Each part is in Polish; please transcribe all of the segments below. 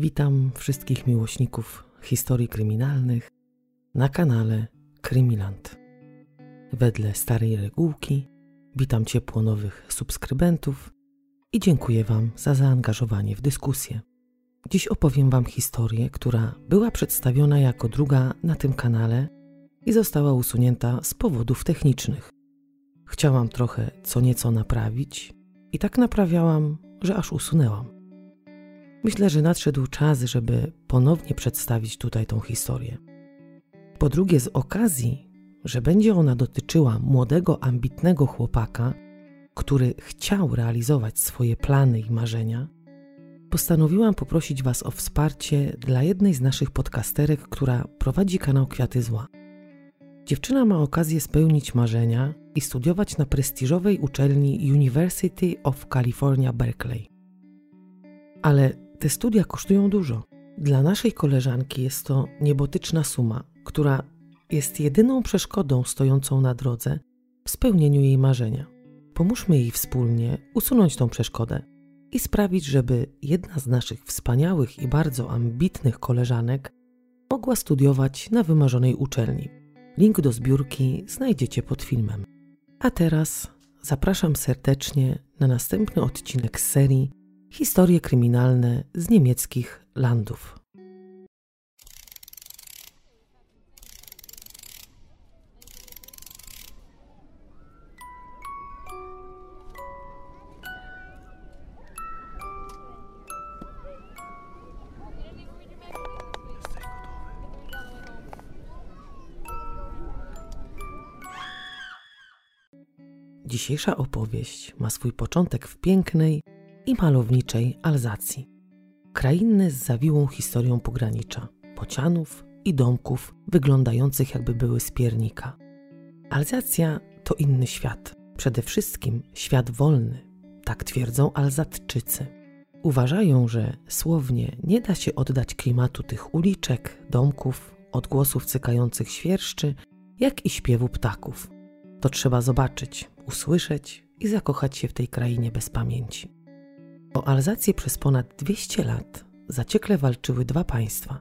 Witam wszystkich miłośników historii kryminalnych na kanale Krymiland. Wedle starej regułki witam ciepło nowych subskrybentów i dziękuję Wam za zaangażowanie w dyskusję. Dziś opowiem Wam historię, która była przedstawiona jako druga na tym kanale i została usunięta z powodów technicznych. Chciałam trochę co nieco naprawić i tak naprawiałam, że aż usunęłam. Myślę, że nadszedł czas, żeby ponownie przedstawić tutaj tą historię. Po drugie, z okazji, że będzie ona dotyczyła młodego, ambitnego chłopaka, który chciał realizować swoje plany i marzenia, postanowiłam poprosić Was o wsparcie dla jednej z naszych podcasterek, która prowadzi kanał Kwiaty Zła. Dziewczyna ma okazję spełnić marzenia i studiować na prestiżowej uczelni University of California, Berkeley. Ale te studia kosztują dużo. Dla naszej koleżanki jest to niebotyczna suma, która jest jedyną przeszkodą stojącą na drodze w spełnieniu jej marzenia. Pomóżmy jej wspólnie usunąć tą przeszkodę i sprawić, żeby jedna z naszych wspaniałych i bardzo ambitnych koleżanek mogła studiować na wymarzonej uczelni. Link do zbiórki znajdziecie pod filmem. A teraz zapraszam serdecznie na następny odcinek serii Historie kryminalne z niemieckich landów. Dzisiejsza opowieść ma swój początek w pięknej, i malowniczej Alzacji. Krainy z zawiłą historią pogranicza, pocianów i domków wyglądających jakby były z piernika. Alzacja to inny świat, przede wszystkim świat wolny, tak twierdzą Alzatczycy. Uważają, że słownie nie da się oddać klimatu tych uliczek, domków, odgłosów cykających świerszczy, jak i śpiewu ptaków. To trzeba zobaczyć, usłyszeć i zakochać się w tej krainie bez pamięci. O Alzację przez ponad 200 lat zaciekle walczyły dwa państwa.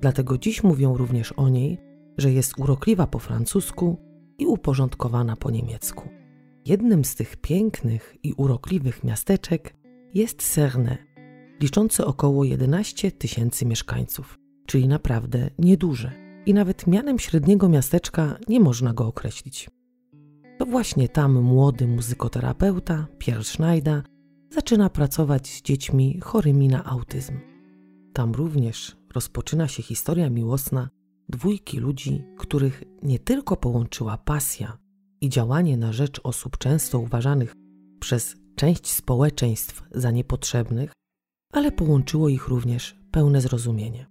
Dlatego dziś mówią również o niej, że jest urokliwa po francusku i uporządkowana po niemiecku. Jednym z tych pięknych i urokliwych miasteczek jest Cerne, liczące około 11 tysięcy mieszkańców, czyli naprawdę nieduże. I nawet mianem średniego miasteczka nie można go określić. To właśnie tam młody muzykoterapeuta Pierre Schneider zaczyna pracować z dziećmi chorymi na autyzm. Tam również rozpoczyna się historia miłosna dwójki ludzi, których nie tylko połączyła pasja i działanie na rzecz osób często uważanych przez część społeczeństw za niepotrzebnych, ale połączyło ich również pełne zrozumienie.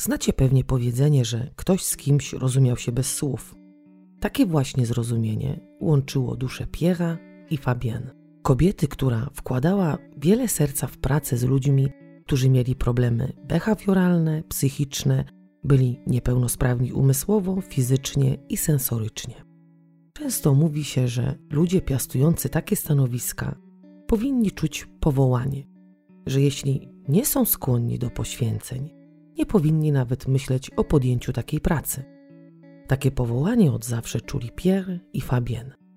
Znacie pewnie powiedzenie, że ktoś z kimś rozumiał się bez słów. Takie właśnie zrozumienie łączyło duszę Piera i Fabienne. Kobiety, która wkładała wiele serca w pracę z ludźmi, którzy mieli problemy behawioralne, psychiczne, byli niepełnosprawni umysłowo, fizycznie i sensorycznie. Często mówi się, że ludzie piastujący takie stanowiska powinni czuć powołanie, że jeśli nie są skłonni do poświęceń, nie powinni nawet myśleć o podjęciu takiej pracy. Takie powołanie od zawsze czuli Pierre i Fabienne.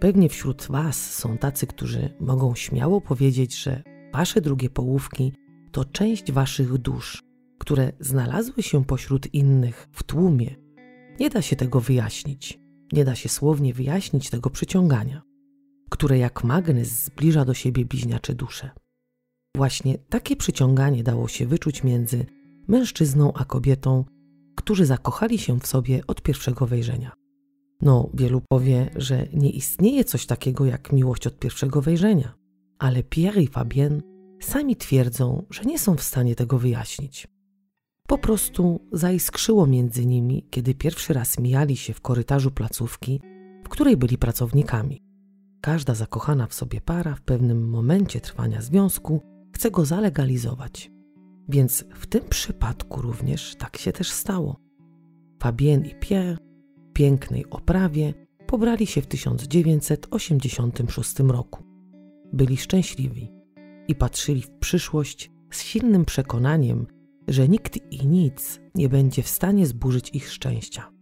Pewnie wśród Was są tacy, którzy mogą śmiało powiedzieć, że Wasze drugie połówki to część Waszych dusz, które znalazły się pośród innych w tłumie. Nie da się tego wyjaśnić, nie da się słownie wyjaśnić tego przyciągania, które jak magnes zbliża do siebie bliźniacze dusze. Właśnie takie przyciąganie dało się wyczuć między mężczyzną a kobietą, którzy zakochali się w sobie od pierwszego wejrzenia. No, wielu powie, że nie istnieje coś takiego jak miłość od pierwszego wejrzenia, ale Pierre i Fabienne sami twierdzą, że nie są w stanie tego wyjaśnić. Po prostu zaiskrzyło między nimi, kiedy pierwszy raz mijali się w korytarzu placówki, w której byli pracownikami. Każda zakochana w sobie para w pewnym momencie trwania związku chce go zalegalizować. Więc w tym przypadku również tak się też stało. Fabienne i Pierre pięknej oprawie pobrali się w 1986 roku. Byli szczęśliwi i patrzyli w przyszłość z silnym przekonaniem, że nikt i nic nie będzie w stanie zburzyć ich szczęścia,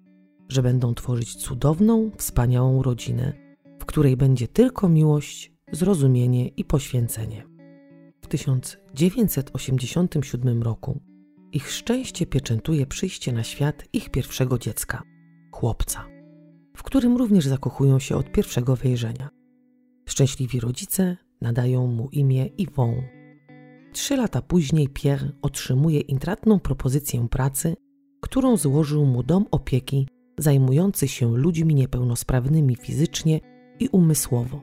że będą tworzyć cudowną, wspaniałą rodzinę, w której będzie tylko miłość, zrozumienie i poświęcenie. W 1987 roku ich szczęście pieczętuje przyjście na świat ich pierwszego dziecka, chłopca, w którym również zakochują się od pierwszego wejrzenia. Szczęśliwi rodzice nadają mu imię Yvon. Trzy lata później Pierre otrzymuje intratną propozycję pracy, którą złożył mu dom opieki zajmujący się ludźmi niepełnosprawnymi fizycznie i umysłowo.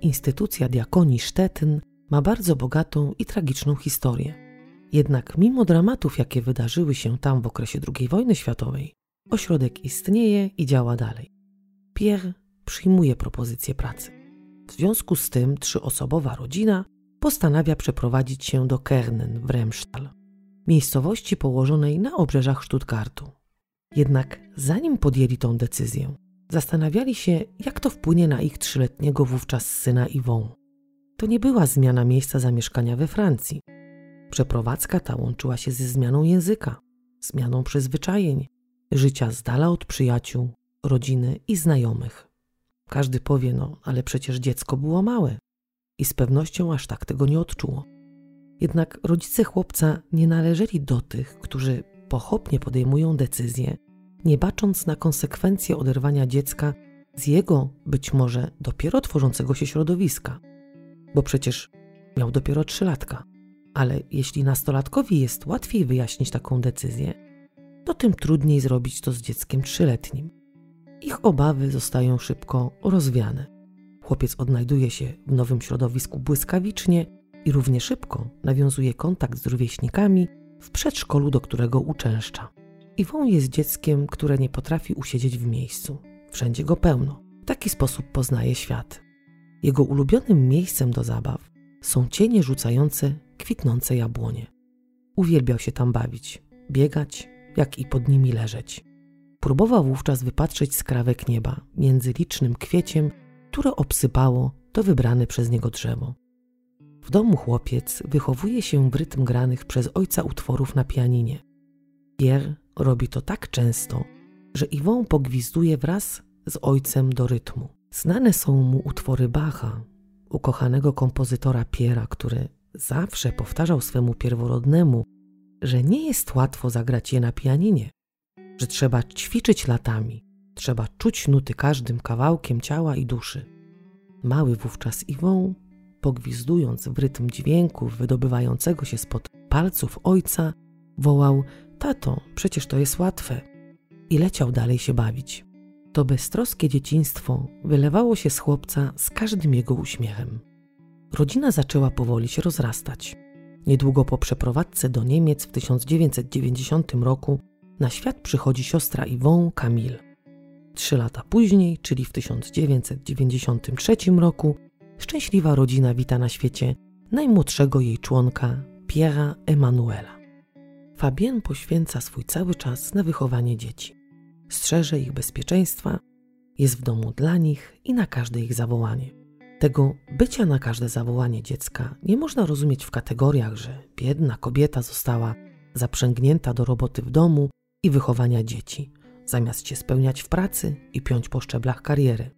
Instytucja diakonii Stetyn ma bardzo bogatą i tragiczną historię. Jednak mimo dramatów, jakie wydarzyły się tam w okresie II wojny światowej, ośrodek istnieje i działa dalej. Pierre przyjmuje propozycję pracy. W związku z tym trzyosobowa rodzina postanawia przeprowadzić się do Kernen w Remstal, miejscowości położonej na obrzeżach Stuttgartu. Jednak zanim podjęli tą decyzję, zastanawiali się, jak to wpłynie na ich trzyletniego wówczas syna Yvon. To nie była zmiana miejsca zamieszkania we Francji. Przeprowadzka ta łączyła się ze zmianą języka, zmianą przyzwyczajeń, życia z dala od przyjaciół, rodziny i znajomych. Każdy powie, no, ale przecież dziecko było małe i z pewnością aż tak tego nie odczuło. Jednak rodzice chłopca nie należeli do tych, którzy pochopnie podejmują decyzje, nie bacząc na konsekwencje oderwania dziecka z jego być może dopiero tworzącego się środowiska bo przecież miał dopiero trzylatka. Ale jeśli nastolatkowi jest łatwiej wyjaśnić taką decyzję, to tym trudniej zrobić to z dzieckiem trzyletnim. Ich obawy zostają szybko rozwiane. Chłopiec odnajduje się w nowym środowisku błyskawicznie i równie szybko nawiązuje kontakt z rówieśnikami w przedszkolu, do którego uczęszcza. Iwon jest dzieckiem, które nie potrafi usiedzieć w miejscu. Wszędzie go pełno. W taki sposób poznaje świat. Jego ulubionym miejscem do zabaw są cienie rzucające kwitnące jabłonie. Uwielbiał się tam bawić, biegać, jak i pod nimi leżeć. Próbował wówczas wypatrzeć skrawek nieba między licznym kwieciem, które obsypało to wybrane przez niego drzewo. W domu chłopiec wychowuje się w rytm granych przez ojca utworów na pianinie. Pierre robi to tak często, że Iwon pogwizduje wraz z ojcem do rytmu. Znane są mu utwory Bacha, ukochanego kompozytora Piera, który zawsze powtarzał swemu pierworodnemu, że nie jest łatwo zagrać je na pianinie, że trzeba ćwiczyć latami, trzeba czuć nuty każdym kawałkiem ciała i duszy. Mały wówczas Iwon, pogwizdując w rytm dźwięku wydobywającego się spod palców ojca, wołał: Tato, przecież to jest łatwe. I leciał dalej się bawić. To beztroskie dzieciństwo wylewało się z chłopca z każdym jego uśmiechem. Rodzina zaczęła powoli się rozrastać. Niedługo po przeprowadzce do Niemiec w 1990 roku na świat przychodzi siostra Yvonne Camille. Trzy lata później, czyli w 1993 roku, szczęśliwa rodzina wita na świecie najmłodszego jej członka, Piera Emanuela. Fabien poświęca swój cały czas na wychowanie dzieci strzeże ich bezpieczeństwa, jest w domu dla nich i na każde ich zawołanie. Tego bycia na każde zawołanie dziecka nie można rozumieć w kategoriach, że biedna kobieta została zaprzęgnięta do roboty w domu i wychowania dzieci, zamiast się spełniać w pracy i piąć po szczeblach kariery.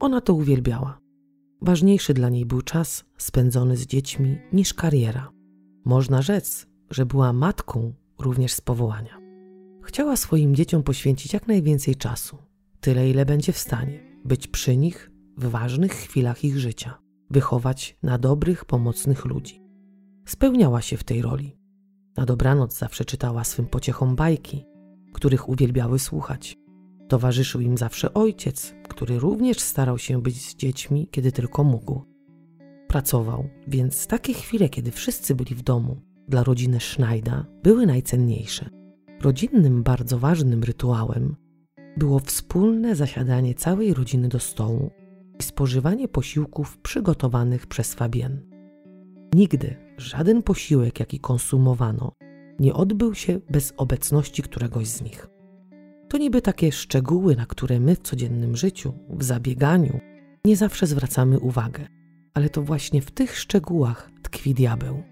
Ona to uwielbiała. Ważniejszy dla niej był czas spędzony z dziećmi niż kariera. Można rzec, że była matką również z powołania. Chciała swoim dzieciom poświęcić jak najwięcej czasu, tyle ile będzie w stanie, być przy nich w ważnych chwilach ich życia, wychować na dobrych, pomocnych ludzi. Spełniała się w tej roli. Na dobranoc zawsze czytała swym pociechom bajki, których uwielbiały słuchać. Towarzyszył im zawsze ojciec, który również starał się być z dziećmi, kiedy tylko mógł. Pracował, więc takie chwile, kiedy wszyscy byli w domu, dla rodziny Schneider były najcenniejsze. Rodzinnym, bardzo ważnym rytuałem było wspólne zasiadanie całej rodziny do stołu i spożywanie posiłków przygotowanych przez Fabienne. Nigdy żaden posiłek, jaki konsumowano, nie odbył się bez obecności któregoś z nich. To niby takie szczegóły, na które my w codziennym życiu, w zabieganiu, nie zawsze zwracamy uwagę, ale to właśnie w tych szczegółach tkwi diabeł.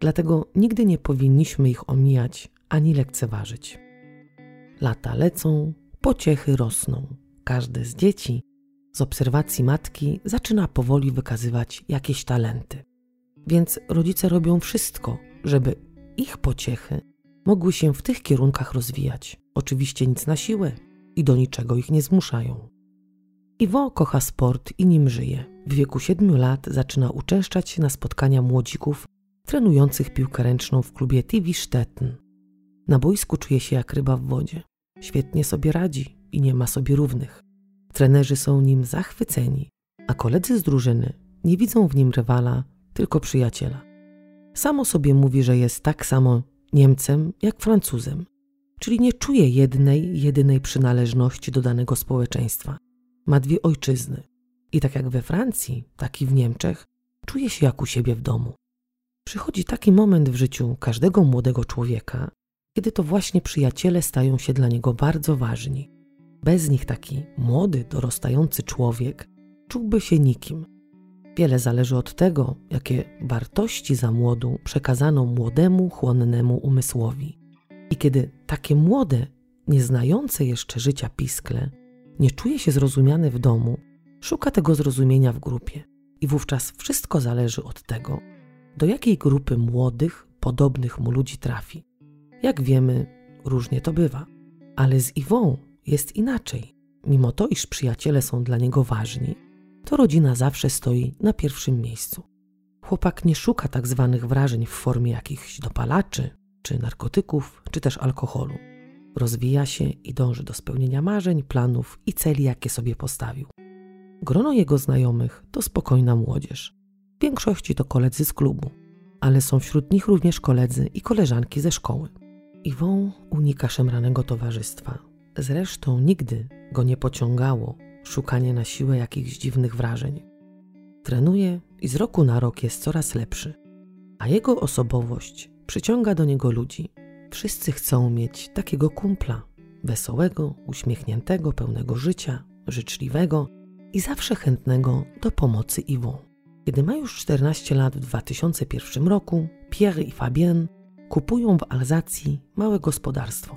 Dlatego nigdy nie powinniśmy ich omijać ani lekceważyć. Lata lecą, pociechy rosną. Każde z dzieci z obserwacji matki zaczyna powoli wykazywać jakieś talenty. Więc rodzice robią wszystko, żeby ich pociechy mogły się w tych kierunkach rozwijać. Oczywiście nic na siłę i do niczego ich nie zmuszają. Iwo kocha sport i nim żyje. W wieku siedmiu lat zaczyna uczęszczać się na spotkania młodzików trenujących piłkę ręczną w klubie TV Stettin. Na boisku czuje się jak ryba w wodzie. Świetnie sobie radzi i nie ma sobie równych. Trenerzy są nim zachwyceni, a koledzy z drużyny nie widzą w nim rywala, tylko przyjaciela. Samo sobie mówi, że jest tak samo Niemcem jak Francuzem, czyli nie czuje jednej, jedynej przynależności do danego społeczeństwa. Ma dwie ojczyzny i tak jak we Francji, tak i w Niemczech czuje się jak u siebie w domu. Przychodzi taki moment w życiu każdego młodego człowieka, kiedy to właśnie przyjaciele stają się dla niego bardzo ważni. Bez nich taki młody, dorastający człowiek czułby się nikim. Wiele zależy od tego, jakie wartości za młodu przekazano młodemu, chłonnemu umysłowi. I kiedy takie młode, nieznające jeszcze życia piskle nie czuje się zrozumiane w domu, szuka tego zrozumienia w grupie. I wówczas wszystko zależy od tego, do jakiej grupy młodych, podobnych mu ludzi trafi. Jak wiemy, różnie to bywa. Ale z Iwą jest inaczej. Mimo to, iż przyjaciele są dla niego ważni, to rodzina zawsze stoi na pierwszym miejscu. Chłopak nie szuka tak zwanych wrażeń w formie jakichś dopalaczy, czy narkotyków, czy też alkoholu. Rozwija się i dąży do spełnienia marzeń, planów i celi, jakie sobie postawił. Grono jego znajomych to spokojna młodzież. W większości to koledzy z klubu, ale są wśród nich również koledzy i koleżanki ze szkoły. Iwon unika szemranego towarzystwa. Zresztą nigdy go nie pociągało szukanie na siłę jakichś dziwnych wrażeń. Trenuje i z roku na rok jest coraz lepszy, a jego osobowość przyciąga do niego ludzi. Wszyscy chcą mieć takiego kumpla, wesołego, uśmiechniętego, pełnego życia, życzliwego i zawsze chętnego do pomocy Iwon. Kiedy ma już 14 lat w 2001 roku, Pierre i Fabien kupują w Alzacji małe gospodarstwo.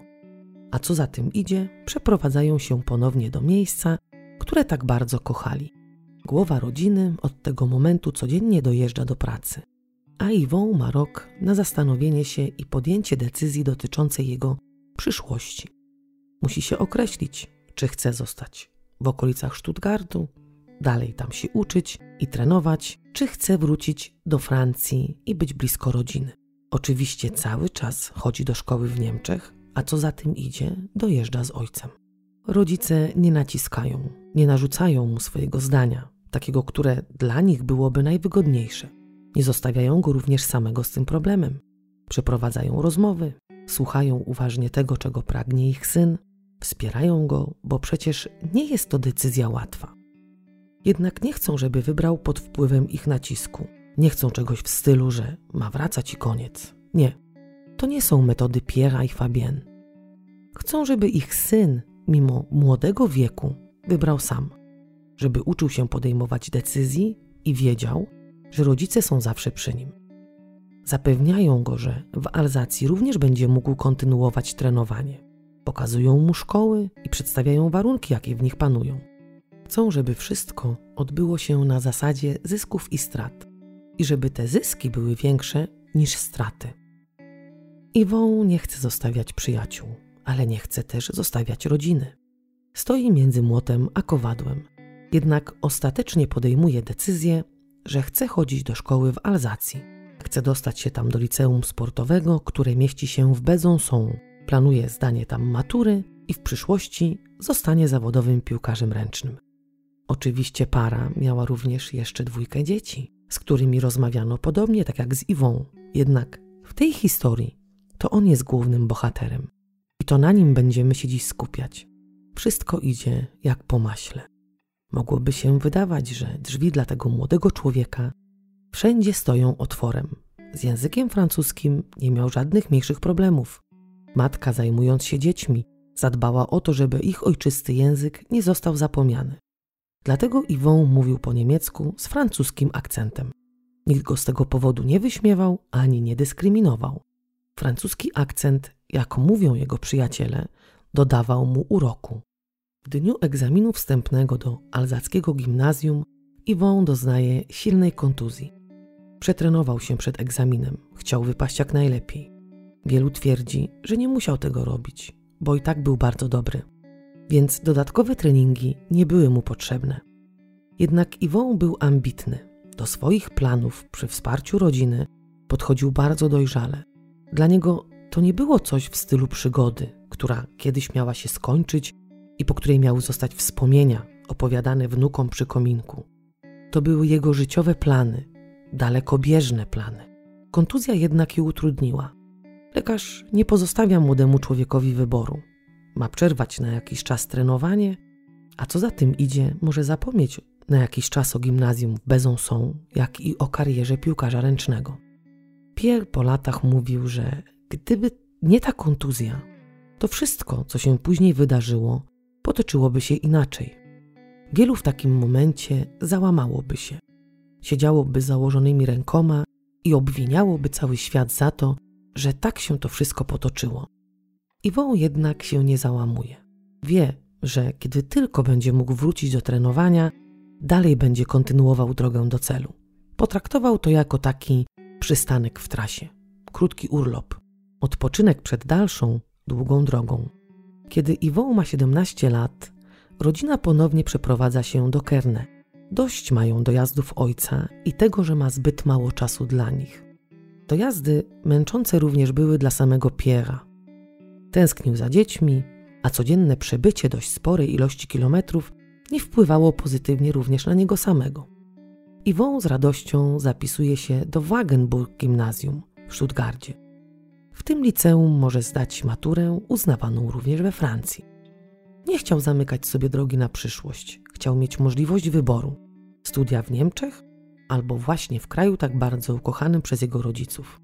A co za tym idzie, przeprowadzają się ponownie do miejsca, które tak bardzo kochali. Głowa rodziny od tego momentu codziennie dojeżdża do pracy, a Yvon ma rok na zastanowienie się i podjęcie decyzji dotyczącej jego przyszłości. Musi się określić, czy chce zostać w okolicach Stuttgartu, dalej tam się uczyć i trenować, czy chce wrócić do Francji i być blisko rodziny. Oczywiście cały czas chodzi do szkoły w Niemczech, a co za tym idzie, dojeżdża z ojcem. Rodzice nie naciskają, nie narzucają mu swojego zdania, takiego, które dla nich byłoby najwygodniejsze. Nie zostawiają go również samego z tym problemem. Przeprowadzają rozmowy, słuchają uważnie tego, czego pragnie ich syn, wspierają go, bo przecież nie jest to decyzja łatwa. Jednak nie chcą, żeby wybrał pod wpływem ich nacisku. Nie chcą czegoś w stylu, że ma wracać i koniec. Nie. To nie są metody Pierre'a i Fabienne. Chcą, żeby ich syn, mimo młodego wieku, wybrał sam. Żeby uczył się podejmować decyzji i wiedział, że rodzice są zawsze przy nim. Zapewniają go, że w Alzacji również będzie mógł kontynuować trenowanie. Pokazują mu szkoły i przedstawiają warunki, jakie w nich panują. Chcą, żeby wszystko odbyło się na zasadzie zysków i strat i żeby te zyski były większe niż straty. Iwą nie chce zostawiać przyjaciół, ale nie chce też zostawiać rodziny. Stoi między młotem a kowadłem, jednak ostatecznie podejmuje decyzję, że chce chodzić do szkoły w Alzacji. Chce dostać się tam do liceum sportowego, które mieści się w Besançon. Planuje zdanie tam matury i w przyszłości zostanie zawodowym piłkarzem ręcznym. Oczywiście para miała również jeszcze dwójkę dzieci, z którymi rozmawiano podobnie tak jak z Iwą. Jednak w tej historii to on jest głównym bohaterem i to na nim będziemy się dziś skupiać. Wszystko idzie jak po maśle. Mogłoby się wydawać, że drzwi dla tego młodego człowieka wszędzie stoją otworem. Z językiem francuskim nie miał żadnych mniejszych problemów. Matka, zajmując się dziećmi, zadbała o to, żeby ich ojczysty język nie został zapomniany. Dlatego Yvon mówił po niemiecku z francuskim akcentem. Nikt go z tego powodu nie wyśmiewał ani nie dyskryminował. Francuski akcent, jak mówią jego przyjaciele, dodawał mu uroku. W dniu egzaminu wstępnego do alzackiego gimnazjum Iwon doznaje silnej kontuzji. Przetrenował się przed egzaminem, chciał wypaść jak najlepiej. Wielu twierdzi, że nie musiał tego robić, bo i tak był bardzo dobry. Więc dodatkowe treningi nie były mu potrzebne. Jednak Iwon był ambitny. Do swoich planów przy wsparciu rodziny podchodził bardzo dojrzale. Dla niego to nie było coś w stylu przygody, która kiedyś miała się skończyć i po której miały zostać wspomnienia opowiadane wnukom przy kominku. To były jego życiowe plany, dalekobieżne plany. Kontuzja jednak je utrudniła. Lekarz nie pozostawia młodemu człowiekowi wyboru. Ma przerwać na jakiś czas trenowanie, a co za tym idzie, może zapomnieć na jakiś czas o gimnazjum w Besançon, jak i o karierze piłkarza ręcznego. Pierre po latach mówił, że gdyby nie ta kontuzja, to wszystko, co się później wydarzyło, potoczyłoby się inaczej. Wielu w takim momencie załamałoby się. Siedziałoby założonymi rękoma i obwiniałoby cały świat za to, że tak się to wszystko potoczyło. Iwon jednak się nie załamuje. Wie, że kiedy tylko będzie mógł wrócić do trenowania, dalej będzie kontynuował drogę do celu. Potraktował to jako taki przystanek w trasie, krótki urlop, odpoczynek przed dalszą, długą drogą. Kiedy Iwon ma 17 lat, rodzina ponownie przeprowadza się do Kerne. Dość mają dojazdów ojca i tego, że ma zbyt mało czasu dla nich. Dojazdy męczące również były dla samego Piera. Tęsknił za dziećmi, a codzienne przebycie dość sporej ilości kilometrów nie wpływało pozytywnie również na niego samego. Iwon z radością zapisuje się do Wagenburg Gimnazjum w Stuttgarcie. W tym liceum może zdać maturę uznawaną również we Francji. Nie chciał zamykać sobie drogi na przyszłość, chciał mieć możliwość wyboru studia w Niemczech albo właśnie w kraju tak bardzo ukochanym przez jego rodziców.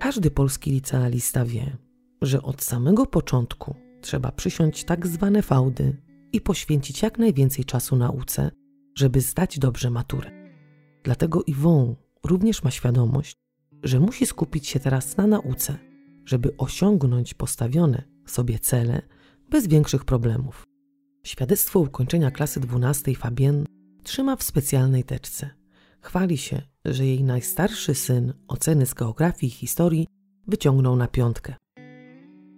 Każdy polski licealista wie, że od samego początku trzeba przysiąść tak zwane fałdy i poświęcić jak najwięcej czasu nauce, żeby zdać dobrze maturę. Dlatego Yvon również ma świadomość, że musi skupić się teraz na nauce, żeby osiągnąć postawione sobie cele bez większych problemów. Świadectwo ukończenia klasy 12 Fabienne trzyma w specjalnej teczce. Chwali się, że jej najstarszy syn oceny z geografii i historii wyciągnął na piątkę.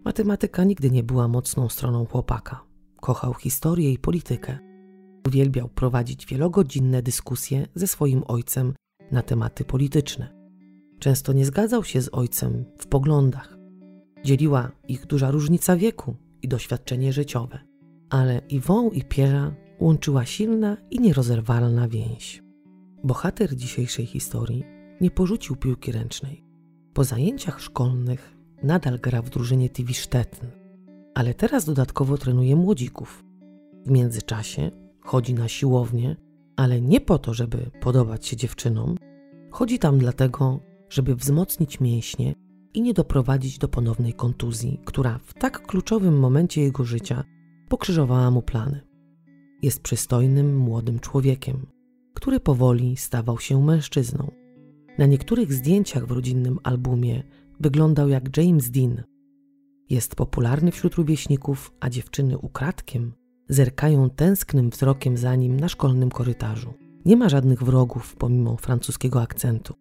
Matematyka nigdy nie była mocną stroną chłopaka. Kochał historię i politykę. Uwielbiał prowadzić wielogodzinne dyskusje ze swoim ojcem na tematy polityczne. Często nie zgadzał się z ojcem w poglądach. Dzieliła ich duża różnica wieku i doświadczenie życiowe. Ale Iwą i Piera łączyła silna i nierozerwalna więź. Bohater dzisiejszej historii nie porzucił piłki ręcznej. Po zajęciach szkolnych nadal gra w drużynie TV Stettin, ale teraz dodatkowo trenuje młodzików. W międzyczasie chodzi na siłownię, ale nie po to, żeby podobać się dziewczynom. Chodzi tam dlatego, żeby wzmocnić mięśnie i nie doprowadzić do ponownej kontuzji, która w tak kluczowym momencie jego życia pokrzyżowała mu plany. Jest przystojnym, młodym człowiekiem, który powoli stawał się mężczyzną. Na niektórych zdjęciach w rodzinnym albumie wyglądał jak James Dean. Jest popularny wśród rówieśników, a dziewczyny ukradkiem zerkają tęsknym wzrokiem za nim na szkolnym korytarzu. Nie ma żadnych wrogów pomimo francuskiego akcentu.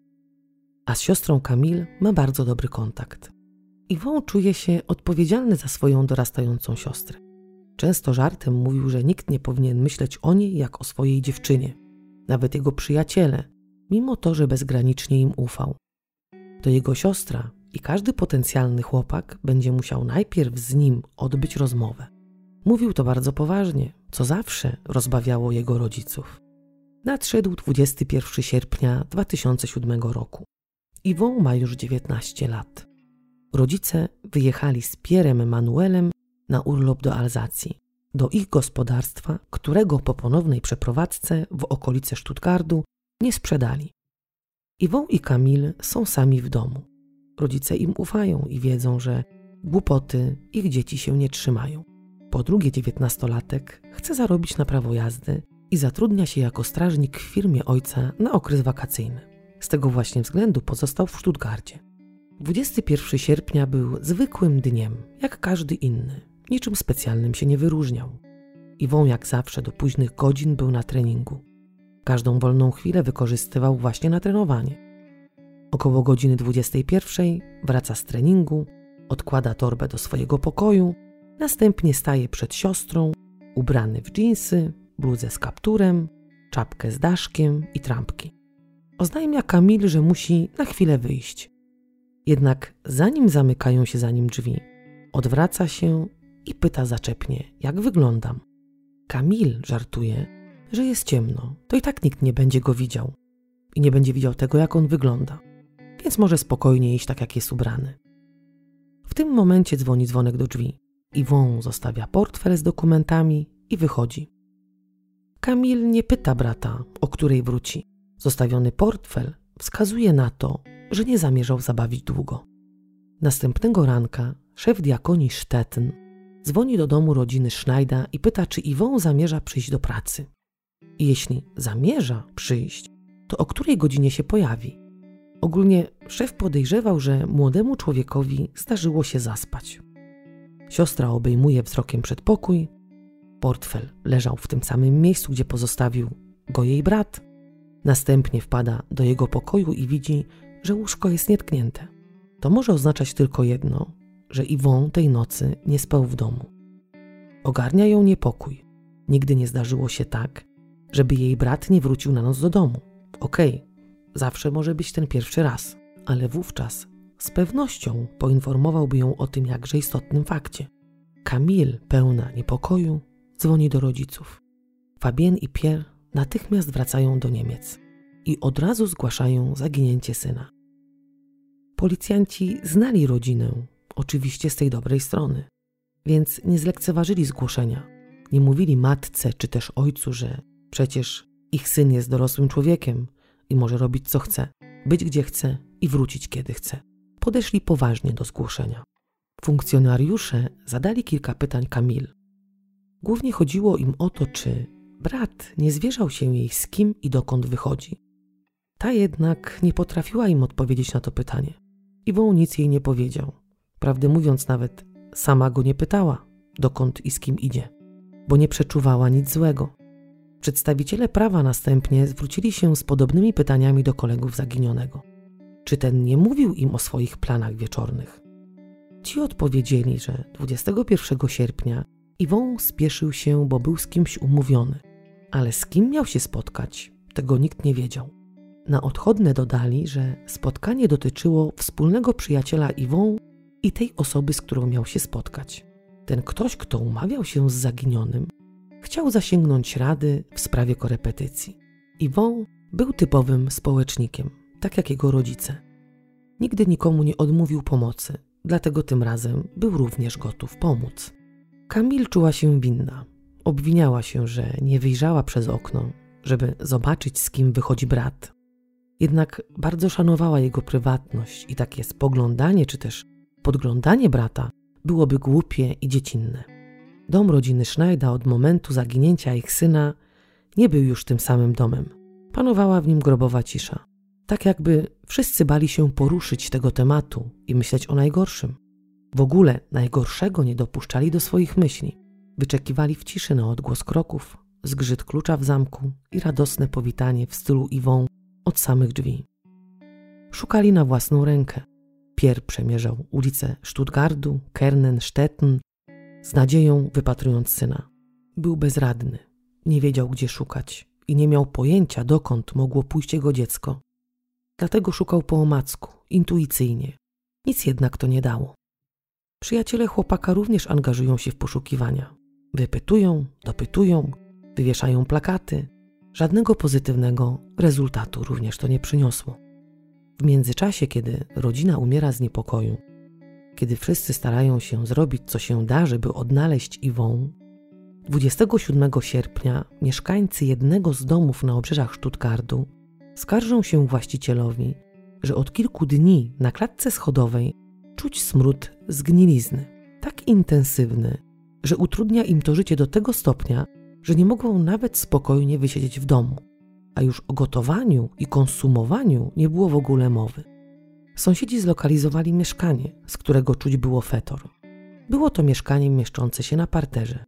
A z siostrą Camille ma bardzo dobry kontakt. Yvon czuje się odpowiedzialny za swoją dorastającą siostrę. Często żartem mówił, że nikt nie powinien myśleć o niej jak o swojej dziewczynie, nawet jego przyjaciele, mimo to, że bezgranicznie im ufał. To jego siostra i każdy potencjalny chłopak będzie musiał najpierw z nim odbyć rozmowę. Mówił to bardzo poważnie, co zawsze rozbawiało jego rodziców. Nadszedł 21 sierpnia 2007 roku. Iwon ma już 19 lat. Rodzice wyjechali z Pierrem Manuelem na urlop do Alzacji, do ich gospodarstwa, którego po ponownej przeprowadzce w okolice Stuttgartu nie sprzedali. Iwon i Kamil są sami w domu. Rodzice im ufają i wiedzą, że głupoty ich dzieci się nie trzymają. Po drugie dziewiętnastolatek chce zarobić na prawo jazdy i zatrudnia się jako strażnik w firmie ojca na okres wakacyjny. Z tego właśnie względu pozostał w Stuttgarcie. 21 sierpnia był zwykłym dniem, jak każdy inny. Niczym specjalnym się nie wyróżniał. Iwon jak zawsze do późnych godzin był na treningu. Każdą wolną chwilę wykorzystywał właśnie na trenowanie. Około godziny 21 wraca z treningu, odkłada torbę do swojego pokoju, następnie staje przed siostrą, ubrany w dżinsy, bluzę z kapturem, czapkę z daszkiem i trampki. Oznajmia Kamil, że musi na chwilę wyjść. Jednak zanim zamykają się za nim drzwi, odwraca się i pyta zaczepnie, jak wyglądam. Kamil żartuje, że jest ciemno, to i tak nikt nie będzie go widział i nie będzie widział tego, jak on wygląda, więc może spokojnie iść tak, jak jest ubrany. W tym momencie dzwoni dzwonek do drzwi. Iwon zostawia portfel z dokumentami i wychodzi. Kamil nie pyta brata, o której wróci. Zostawiony portfel wskazuje na to, że nie zamierzał zabawić długo. Następnego ranka szef diakonii Stettin dzwoni do domu rodziny Schneider i pyta, czy Iwon zamierza przyjść do pracy. I jeśli zamierza przyjść, to o której godzinie się pojawi? Ogólnie szef podejrzewał, że młodemu człowiekowi zdarzyło się zaspać. Siostra obejmuje wzrokiem przedpokój. Portfel leżał w tym samym miejscu, gdzie pozostawił go jej brat. Następnie wpada do jego pokoju i widzi, że łóżko jest nietknięte. To może oznaczać tylko jedno, że Iwon tej nocy nie spał w domu. Ogarnia ją niepokój. Nigdy nie zdarzyło się tak, żeby jej brat nie wrócił na noc do domu. Okej, okay, zawsze może być ten pierwszy raz, ale wówczas z pewnością poinformowałby ją o tym jakże istotnym fakcie. Camille, pełna niepokoju, dzwoni do rodziców. Fabienne i Pierre natychmiast wracają do Niemiec i od razu zgłaszają zaginięcie syna. Policjanci znali rodzinę, oczywiście z tej dobrej strony, więc nie zlekceważyli zgłoszenia. Nie mówili matce czy też ojcu, że przecież ich syn jest dorosłym człowiekiem i może robić co chce, być gdzie chce i wrócić kiedy chce. Podeszli poważnie do zgłoszenia. Funkcjonariusze zadali kilka pytań Kamil. Głównie chodziło im o to, czy brat nie zwierzał się jej z kim i dokąd wychodzi. Ta jednak nie potrafiła im odpowiedzieć na to pytanie. Iwą nic jej nie powiedział. Prawdę mówiąc, nawet sama go nie pytała, dokąd i z kim idzie, bo nie przeczuwała nic złego. Przedstawiciele prawa następnie zwrócili się z podobnymi pytaniami do kolegów zaginionego. Czy ten nie mówił im o swoich planach wieczornych? Ci odpowiedzieli, że 21 sierpnia Iwon spieszył się, bo był z kimś umówiony, ale z kim miał się spotkać, tego nikt nie wiedział. Na odchodne dodali, że spotkanie dotyczyło wspólnego przyjaciela Iwon i tej osoby, z którą miał się spotkać. Ten ktoś, kto umawiał się z zaginionym, chciał zasięgnąć rady w sprawie korepetycji. Iwon był typowym społecznikiem, tak jak jego rodzice. Nigdy nikomu nie odmówił pomocy, dlatego tym razem był również gotów pomóc. Kamil czuła się winna. Obwiniała się, że nie wyjrzała przez okno, żeby zobaczyć, z kim wychodzi brat. Jednak bardzo szanowała jego prywatność i takie spoglądanie czy też podglądanie brata byłoby głupie i dziecinne. Dom rodziny Schneider od momentu zaginięcia ich syna nie był już tym samym domem. Panowała w nim grobowa cisza. Tak jakby wszyscy bali się poruszyć tego tematu i myśleć o najgorszym. W ogóle najgorszego nie dopuszczali do swoich myśli. Wyczekiwali w ciszy na odgłos kroków, zgrzyt klucza w zamku i radosne powitanie w stylu Iwą od samych drzwi. Szukali na własną rękę. Pier przemierzał ulice Stuttgartu, Kernen, Stettin, z nadzieją wypatrując syna. Był bezradny, nie wiedział gdzie szukać i nie miał pojęcia dokąd mogło pójść jego dziecko. Dlatego szukał po omacku, intuicyjnie. Nic jednak to nie dało. Przyjaciele chłopaka również angażują się w poszukiwania. Wypytują, dopytują, wywieszają plakaty. Żadnego pozytywnego rezultatu również to nie przyniosło. W międzyczasie, kiedy rodzina umiera z niepokoju, kiedy wszyscy starają się zrobić co się da, żeby odnaleźć Iwą, 27 sierpnia mieszkańcy jednego z domów na obrzeżach Stuttgartu skarżą się właścicielowi, że od kilku dni na klatce schodowej czuć smród zgnilizny, tak intensywny, że utrudnia im to życie do tego stopnia, że nie mogą nawet spokojnie wysiedzieć w domu. a już o gotowaniu i konsumowaniu nie było w ogóle mowy. Sąsiedzi zlokalizowali mieszkanie, z którego czuć było fetor. Było to mieszkanie mieszczące się na parterze.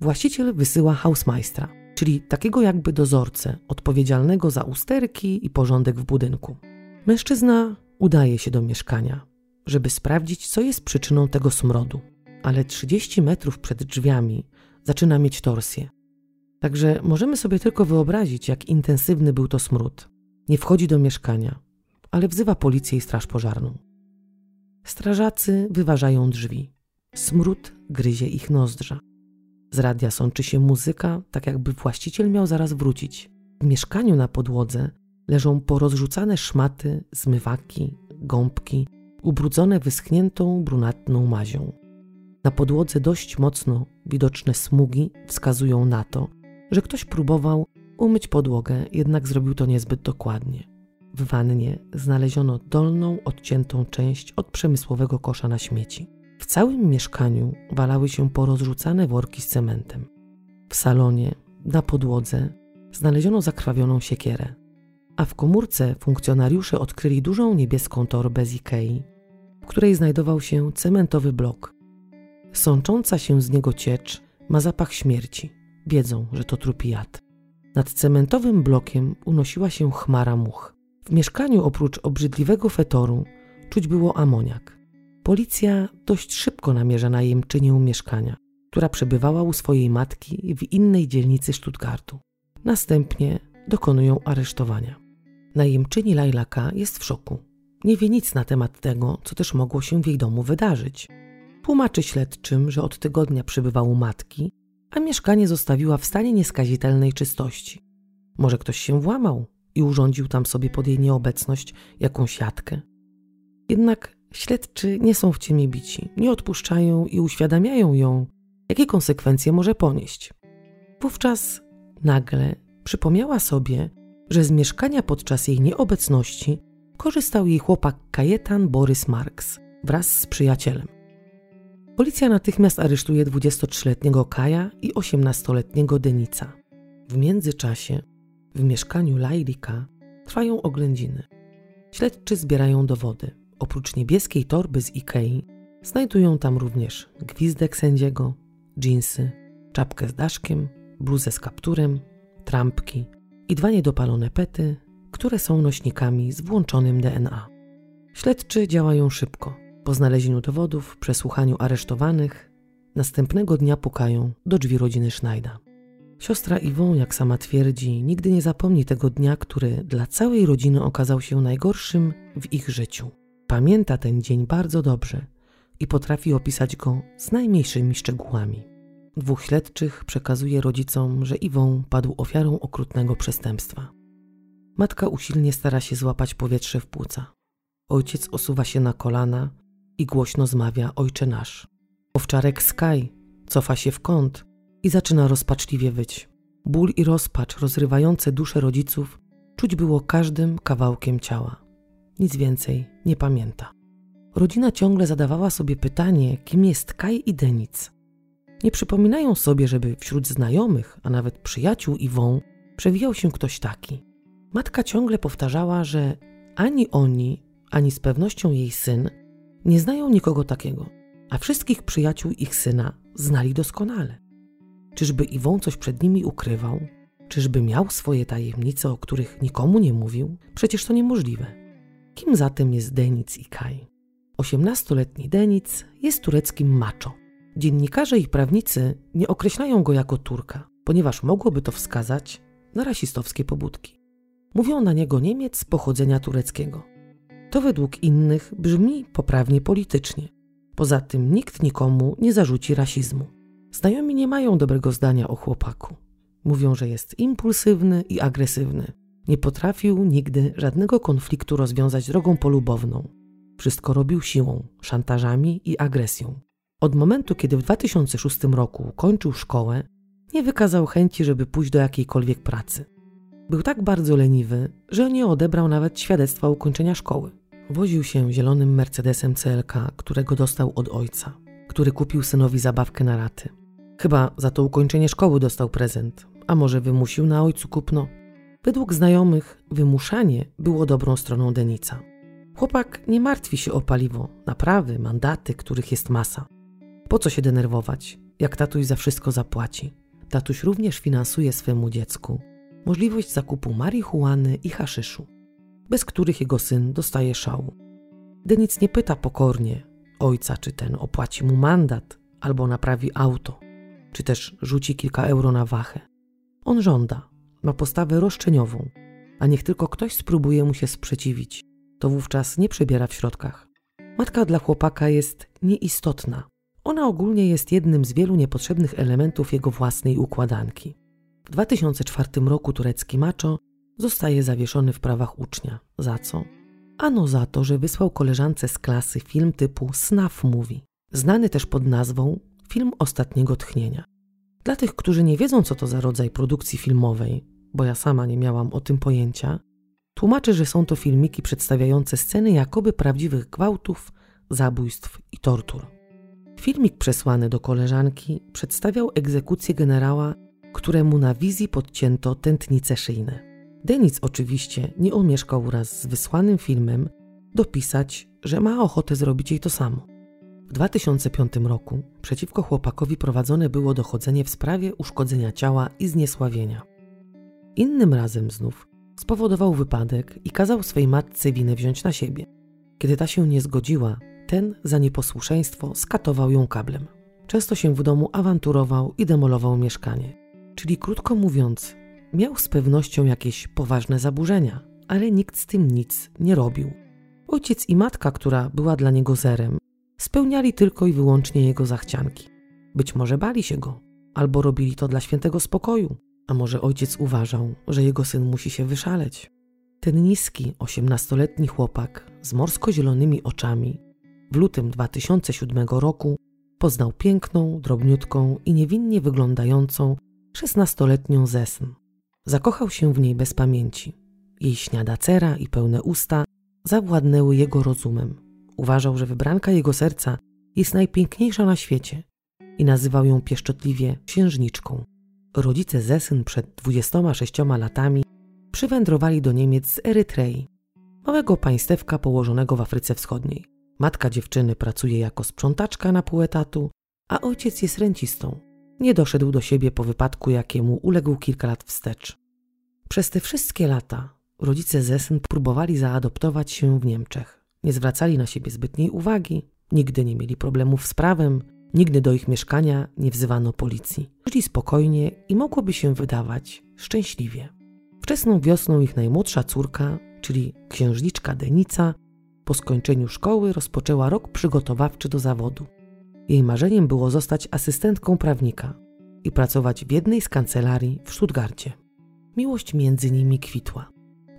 Właściciel wysyła hausmajstra, czyli takiego jakby dozorcę odpowiedzialnego za usterki i porządek w budynku. Mężczyzna udaje się do mieszkania, żeby sprawdzić, co jest przyczyną tego smrodu, ale 30 metrów przed drzwiami zaczyna mieć torsję. Także możemy sobie tylko wyobrazić, jak intensywny był to smród. Nie wchodzi do mieszkania, ale wzywa policję i straż pożarną. Strażacy wyważają drzwi. Smród gryzie ich nozdrza. Z radia sączy się muzyka, tak jakby właściciel miał zaraz wrócić. W mieszkaniu na podłodze leżą porozrzucane szmaty, zmywaki, gąbki, ubrudzone wyschniętą brunatną mazią. Na podłodze dość mocno widoczne smugi wskazują na to, że ktoś próbował umyć podłogę, jednak zrobił to niezbyt dokładnie. W wannie znaleziono dolną, odciętą część od przemysłowego kosza na śmieci. W całym mieszkaniu walały się porozrzucane worki z cementem. W salonie, na podłodze, znaleziono zakrwawioną siekierę, a w komórce funkcjonariusze odkryli dużą niebieską torbę z Ikei, w której znajdował się cementowy blok. Sącząca się z niego ciecz ma zapach śmierci. Wiedzą, że to trupi jad. Nad cementowym blokiem unosiła się chmara much. W mieszkaniu oprócz obrzydliwego fetoru czuć było amoniak. Policja dość szybko namierza najemczynię mieszkania, która przebywała u swojej matki w innej dzielnicy Stuttgartu. Następnie dokonują aresztowania. Najemczyni Lajlaka jest w szoku. Nie wie nic na temat tego, co też mogło się w jej domu wydarzyć. Tłumaczy śledczym, że od tygodnia przebywa u matki, a mieszkanie zostawiła w stanie nieskazitelnej czystości. Może ktoś się włamał i urządził tam sobie pod jej nieobecność jakąś jatkę. Jednak śledczy nie są w ciemię bici, nie odpuszczają i uświadamiają ją, jakie konsekwencje może ponieść. Wówczas nagle przypomniała sobie, że z mieszkania podczas jej nieobecności korzystał jej chłopak Kajetan Borys Marks wraz z przyjacielem. Policja natychmiast aresztuje 23-letniego Kaja i 18-letniego Denica. W międzyczasie w mieszkaniu Lajlika trwają oględziny. Śledczy zbierają dowody. Oprócz niebieskiej torby z Ikei znajdują tam również gwizdek sędziego, dżinsy, czapkę z daszkiem, bluzę z kapturem, trampki i dwa niedopalone pety, które są nośnikami z włączonym DNA. Śledczy działają szybko. Po znalezieniu dowodów, przesłuchaniu aresztowanych, następnego dnia pukają do drzwi rodziny Schneider. Siostra Iwą, jak sama twierdzi, nigdy nie zapomni tego dnia, który dla całej rodziny okazał się najgorszym w ich życiu. Pamięta ten dzień bardzo dobrze i potrafi opisać go z najmniejszymi szczegółami. Dwóch śledczych przekazuje rodzicom, że Iwą padł ofiarą okrutnego przestępstwa. Matka usilnie stara się złapać powietrze w płuca. Ojciec osuwa się na kolana i głośno zmawia Ojcze nasz. Owczarek Sky cofa się w kąt i zaczyna rozpaczliwie wyć. Ból i rozpacz rozrywające dusze rodziców czuć było każdym kawałkiem ciała. Nic więcej nie pamięta. Rodzina ciągle zadawała sobie pytanie, kim jest Kaj i Denic. Nie przypominają sobie, żeby wśród znajomych, a nawet przyjaciół Iwą przewijał się ktoś taki. Matka ciągle powtarzała, że ani oni, ani z pewnością jej syn nie znają nikogo takiego, a wszystkich przyjaciół ich syna znali doskonale. Czyżby Iwon coś przed nimi ukrywał? Czyżby miał swoje tajemnice, o których nikomu nie mówił? Przecież to niemożliwe. Kim zatem jest Denic i Kaj? Osiemnastoletni Denic jest tureckim macho. Dziennikarze i prawnicy nie określają go jako Turka, ponieważ mogłoby to wskazać na rasistowskie pobudki. Mówią na niego Niemiec pochodzenia tureckiego. To według innych brzmi poprawnie politycznie. Poza tym nikt nikomu nie zarzuci rasizmu. Znajomi nie mają dobrego zdania o chłopaku. Mówią, że jest impulsywny i agresywny. Nie potrafił nigdy żadnego konfliktu rozwiązać drogą polubowną. Wszystko robił siłą, szantażami i agresją. Od momentu, kiedy w 2006 roku kończył szkołę, nie wykazał chęci, żeby pójść do jakiejkolwiek pracy. Był tak bardzo leniwy, że nie odebrał nawet świadectwa ukończenia szkoły. Woził się zielonym Mercedesem CLK, którego dostał od ojca, który kupił synowi zabawkę na raty. Chyba za to ukończenie szkoły dostał prezent, a może wymusił na ojcu kupno. Według znajomych wymuszanie było dobrą stroną Denica. Chłopak nie martwi się o paliwo, naprawy, mandaty, których jest masa. Po co się denerwować, jak tatuś za wszystko zapłaci? Tatuś również finansuje swemu dziecku możliwość zakupu marihuany i haszyszu, bez których jego syn dostaje szału. Denic nie pyta pokornie ojca, czy ten opłaci mu mandat albo naprawi auto, czy też rzuci kilka euro na wachę. On żąda, ma postawę roszczeniową, a niech tylko ktoś spróbuje mu się sprzeciwić, to wówczas nie przebiera w środkach. Matka dla chłopaka jest nieistotna. Ona ogólnie jest jednym z wielu niepotrzebnych elementów jego własnej układanki. W 2004 roku turecki macho zostaje zawieszony w prawach ucznia. Za co? Ano za to, że wysłał koleżance z klasy film typu Snuff Movie, znany też pod nazwą Film Ostatniego Tchnienia. Dla tych, którzy nie wiedzą, co to za rodzaj produkcji filmowej, bo ja sama nie miałam o tym pojęcia, tłumaczę, że są to filmiki przedstawiające sceny jakoby prawdziwych gwałtów, zabójstw i tortur. Filmik przesłany do koleżanki przedstawiał egzekucję generała, któremu na wizji podcięto tętnice szyjne. Denis oczywiście nie omieszkał wraz z wysłanym filmem dopisać, że ma ochotę zrobić jej to samo. W 2005 roku przeciwko chłopakowi prowadzone było dochodzenie w sprawie uszkodzenia ciała i zniesławienia. Innym razem znów spowodował wypadek i kazał swej matce winę wziąć na siebie. Kiedy ta się nie zgodziła, ten za nieposłuszeństwo skatował ją kablem. Często się w domu awanturował i demolował mieszkanie. Czyli krótko mówiąc, miał z pewnością jakieś poważne zaburzenia, ale nikt z tym nic nie robił. Ojciec i matka, która była dla niego zerem, spełniali tylko i wyłącznie jego zachcianki. Być może bali się go, albo robili to dla świętego spokoju, a może ojciec uważał, że jego syn musi się wyszaleć. Ten niski, osiemnastoletni chłopak z morsko-zielonymi oczami w lutym 2007 roku poznał piękną, drobniutką i niewinnie wyglądającą szesnastoletnią Zesn. Zakochał się w niej bez pamięci. Jej śniada cera i pełne usta zawładnęły jego rozumem. Uważał, że wybranka jego serca jest najpiękniejsza na świecie i nazywał ją pieszczotliwie księżniczką. Rodzice Zesyn przed 26 latami przywędrowali do Niemiec z Erytrei, małego państewka położonego w Afryce Wschodniej. Matka dziewczyny pracuje jako sprzątaczka na pół etatu, a ojciec jest rencistą. Nie doszedł do siebie po wypadku, jakiemu uległ kilka lat wstecz. Przez te wszystkie lata rodzice Zesyn próbowali zaadoptować się w Niemczech. Nie zwracali na siebie zbytniej uwagi, nigdy nie mieli problemów z prawem, nigdy do ich mieszkania nie wzywano policji. Żyli spokojnie i mogłoby się wydawać szczęśliwie. Wczesną wiosną ich najmłodsza córka, czyli księżniczka Denica, po skończeniu szkoły rozpoczęła rok przygotowawczy do zawodu. Jej marzeniem było zostać asystentką prawnika i pracować w jednej z kancelarii w Stuttgarcie. Miłość między nimi kwitła.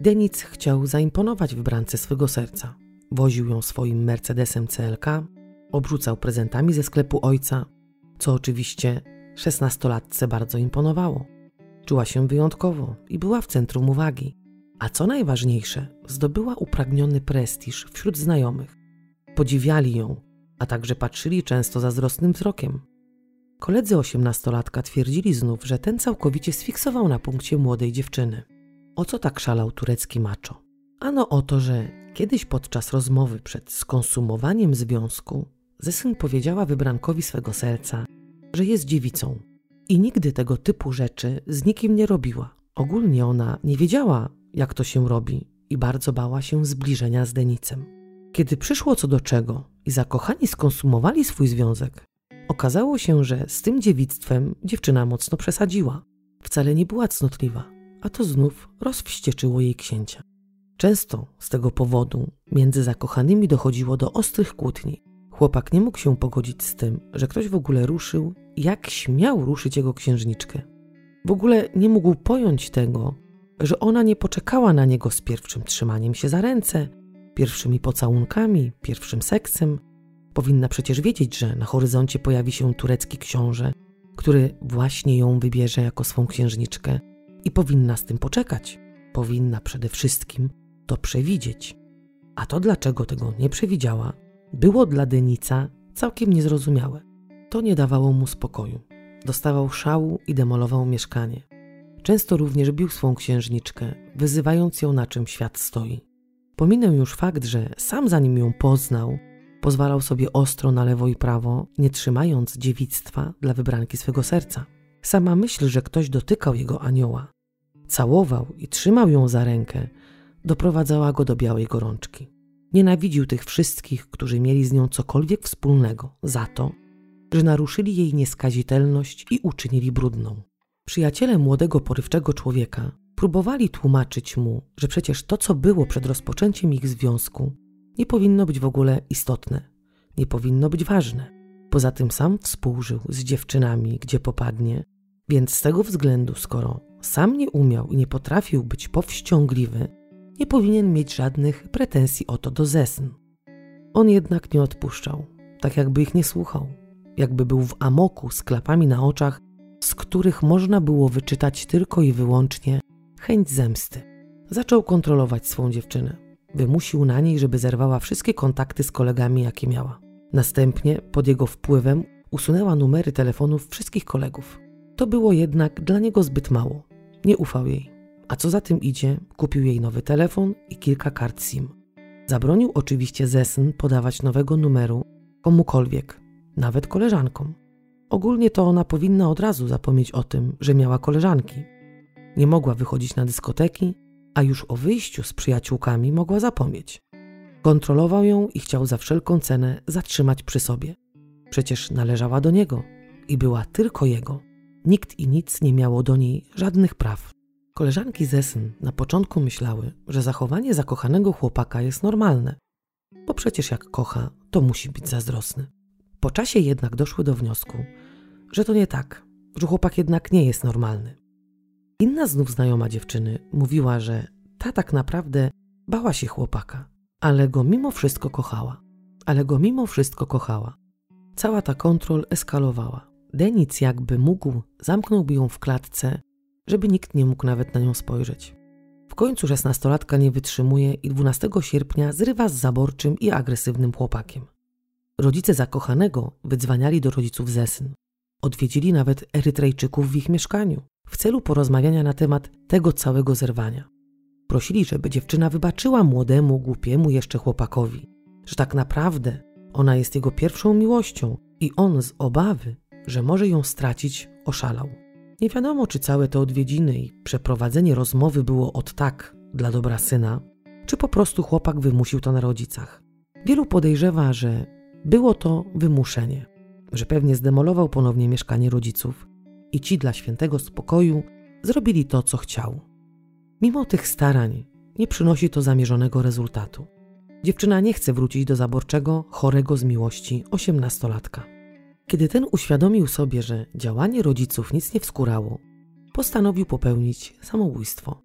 Denic chciał zaimponować wybrance swego serca. Woził ją swoim Mercedesem CLK, obrzucał prezentami ze sklepu ojca, co oczywiście szesnastolatce bardzo imponowało. Czuła się wyjątkowo i była w centrum uwagi. A co najważniejsze, zdobyła upragniony prestiż wśród znajomych. Podziwiali ją, a także patrzyli często zazdrosnym wzrokiem. Koledzy osiemnastolatka twierdzili znów, że ten całkowicie sfiksował na punkcie młodej dziewczyny. O co tak szalał turecki macho? Ano o to, że kiedyś podczas rozmowy przed skonsumowaniem związku Zesyn powiedziała wybrankowi swego serca, że jest dziewicą i nigdy tego typu rzeczy z nikim nie robiła. Ogólnie ona nie wiedziała, jak to się robi i bardzo bała się zbliżenia z Denicem. Kiedy przyszło co do czego i zakochani skonsumowali swój związek, okazało się, że z tym dziewictwem dziewczyna mocno przesadziła. Wcale nie była cnotliwa, a to znów rozwścieczyło jej księcia. Często z tego powodu między zakochanymi dochodziło do ostrych kłótni. Chłopak nie mógł się pogodzić z tym, że ktoś w ogóle ruszył, jak śmiał ruszyć jego księżniczkę. W ogóle nie mógł pojąć tego, że ona nie poczekała na niego z pierwszym trzymaniem się za ręce, pierwszymi pocałunkami, pierwszym seksem. Powinna przecież wiedzieć, że na horyzoncie pojawi się turecki książę, który właśnie ją wybierze jako swą księżniczkę i powinna z tym poczekać. Powinna przede wszystkim to przewidzieć. A to dlaczego tego nie przewidziała, było dla Denica całkiem niezrozumiałe. To nie dawało mu spokoju. Dostawał szału i demolował mieszkanie. Często również bił swą księżniczkę, wyzywając ją na czym świat stoi. Pominę już fakt, że sam zanim ją poznał, pozwalał sobie ostro na lewo i prawo, nie trzymając dziewictwa dla wybranki swego serca. Sama myśl, że ktoś dotykał jego anioła, całował i trzymał ją za rękę, doprowadzała go do białej gorączki. Nienawidził tych wszystkich, którzy mieli z nią cokolwiek wspólnego, za to, że naruszyli jej nieskazitelność i uczynili brudną. Przyjaciele młodego, porywczego człowieka próbowali tłumaczyć mu, że przecież to, co było przed rozpoczęciem ich związku, nie powinno być w ogóle istotne, nie powinno być ważne. Poza tym sam współżył z dziewczynami, gdzie popadnie, więc z tego względu, skoro sam nie umiał i nie potrafił być powściągliwy, nie powinien mieć żadnych pretensji o to do Zesn. On jednak nie odpuszczał, tak jakby ich nie słuchał, jakby był w amoku z klapami na oczach, z których można było wyczytać tylko i wyłącznie chęć zemsty. Zaczął kontrolować swą dziewczynę. Wymusił na niej, żeby zerwała wszystkie kontakty z kolegami, jakie miała. Następnie, pod jego wpływem, usunęła numery telefonów wszystkich kolegów. To było jednak dla niego zbyt mało. Nie ufał jej. A co za tym idzie, kupił jej nowy telefon i kilka kart SIM. Zabronił oczywiście Zesn podawać nowego numeru komukolwiek, nawet koleżankom. Ogólnie to ona powinna od razu zapomnieć o tym, że miała koleżanki. Nie mogła wychodzić na dyskoteki, a już o wyjściu z przyjaciółkami mogła zapomnieć. Kontrolował ją i chciał za wszelką cenę zatrzymać przy sobie. Przecież należała do niego i była tylko jego. Nikt i nic nie miało do niej żadnych praw. Koleżanki Zesyn na początku myślały, że zachowanie zakochanego chłopaka jest normalne, bo przecież jak kocha, to musi być zazdrosny. Po czasie jednak doszły do wniosku, że to nie tak, że chłopak jednak nie jest normalny. Inna znów znajoma dziewczyny mówiła, że ta tak naprawdę bała się chłopaka, ale go mimo wszystko kochała. Ale go mimo wszystko kochała. Cała ta kontrol eskalowała. Denic jakby mógł, zamknąłby ją w klatce, żeby nikt nie mógł nawet na nią spojrzeć. W końcu szesnastolatka nie wytrzymuje i 12 sierpnia zrywa z zaborczym i agresywnym chłopakiem. Rodzice zakochanego wydzwaniali do rodziców Zesyn. Odwiedzili nawet Erytrejczyków w ich mieszkaniu w celu porozmawiania na temat tego całego zerwania. Prosili, żeby dziewczyna wybaczyła młodemu, głupiemu jeszcze chłopakowi, że tak naprawdę ona jest jego pierwszą miłością i on z obawy, że może ją stracić, oszalał. Nie wiadomo, czy całe te odwiedziny i przeprowadzenie rozmowy było od tak dla dobra syna, czy po prostu chłopak wymusił to na rodzicach. Wielu podejrzewa, że było to wymuszenie, że pewnie zdemolował ponownie mieszkanie rodziców i ci dla świętego spokoju zrobili to, co chciał. Mimo tych starań nie przynosi to zamierzonego rezultatu. Dziewczyna nie chce wrócić do zaborczego, chorego z miłości osiemnastolatka. Kiedy ten uświadomił sobie, że działanie rodziców nic nie wskórało, postanowił popełnić samobójstwo.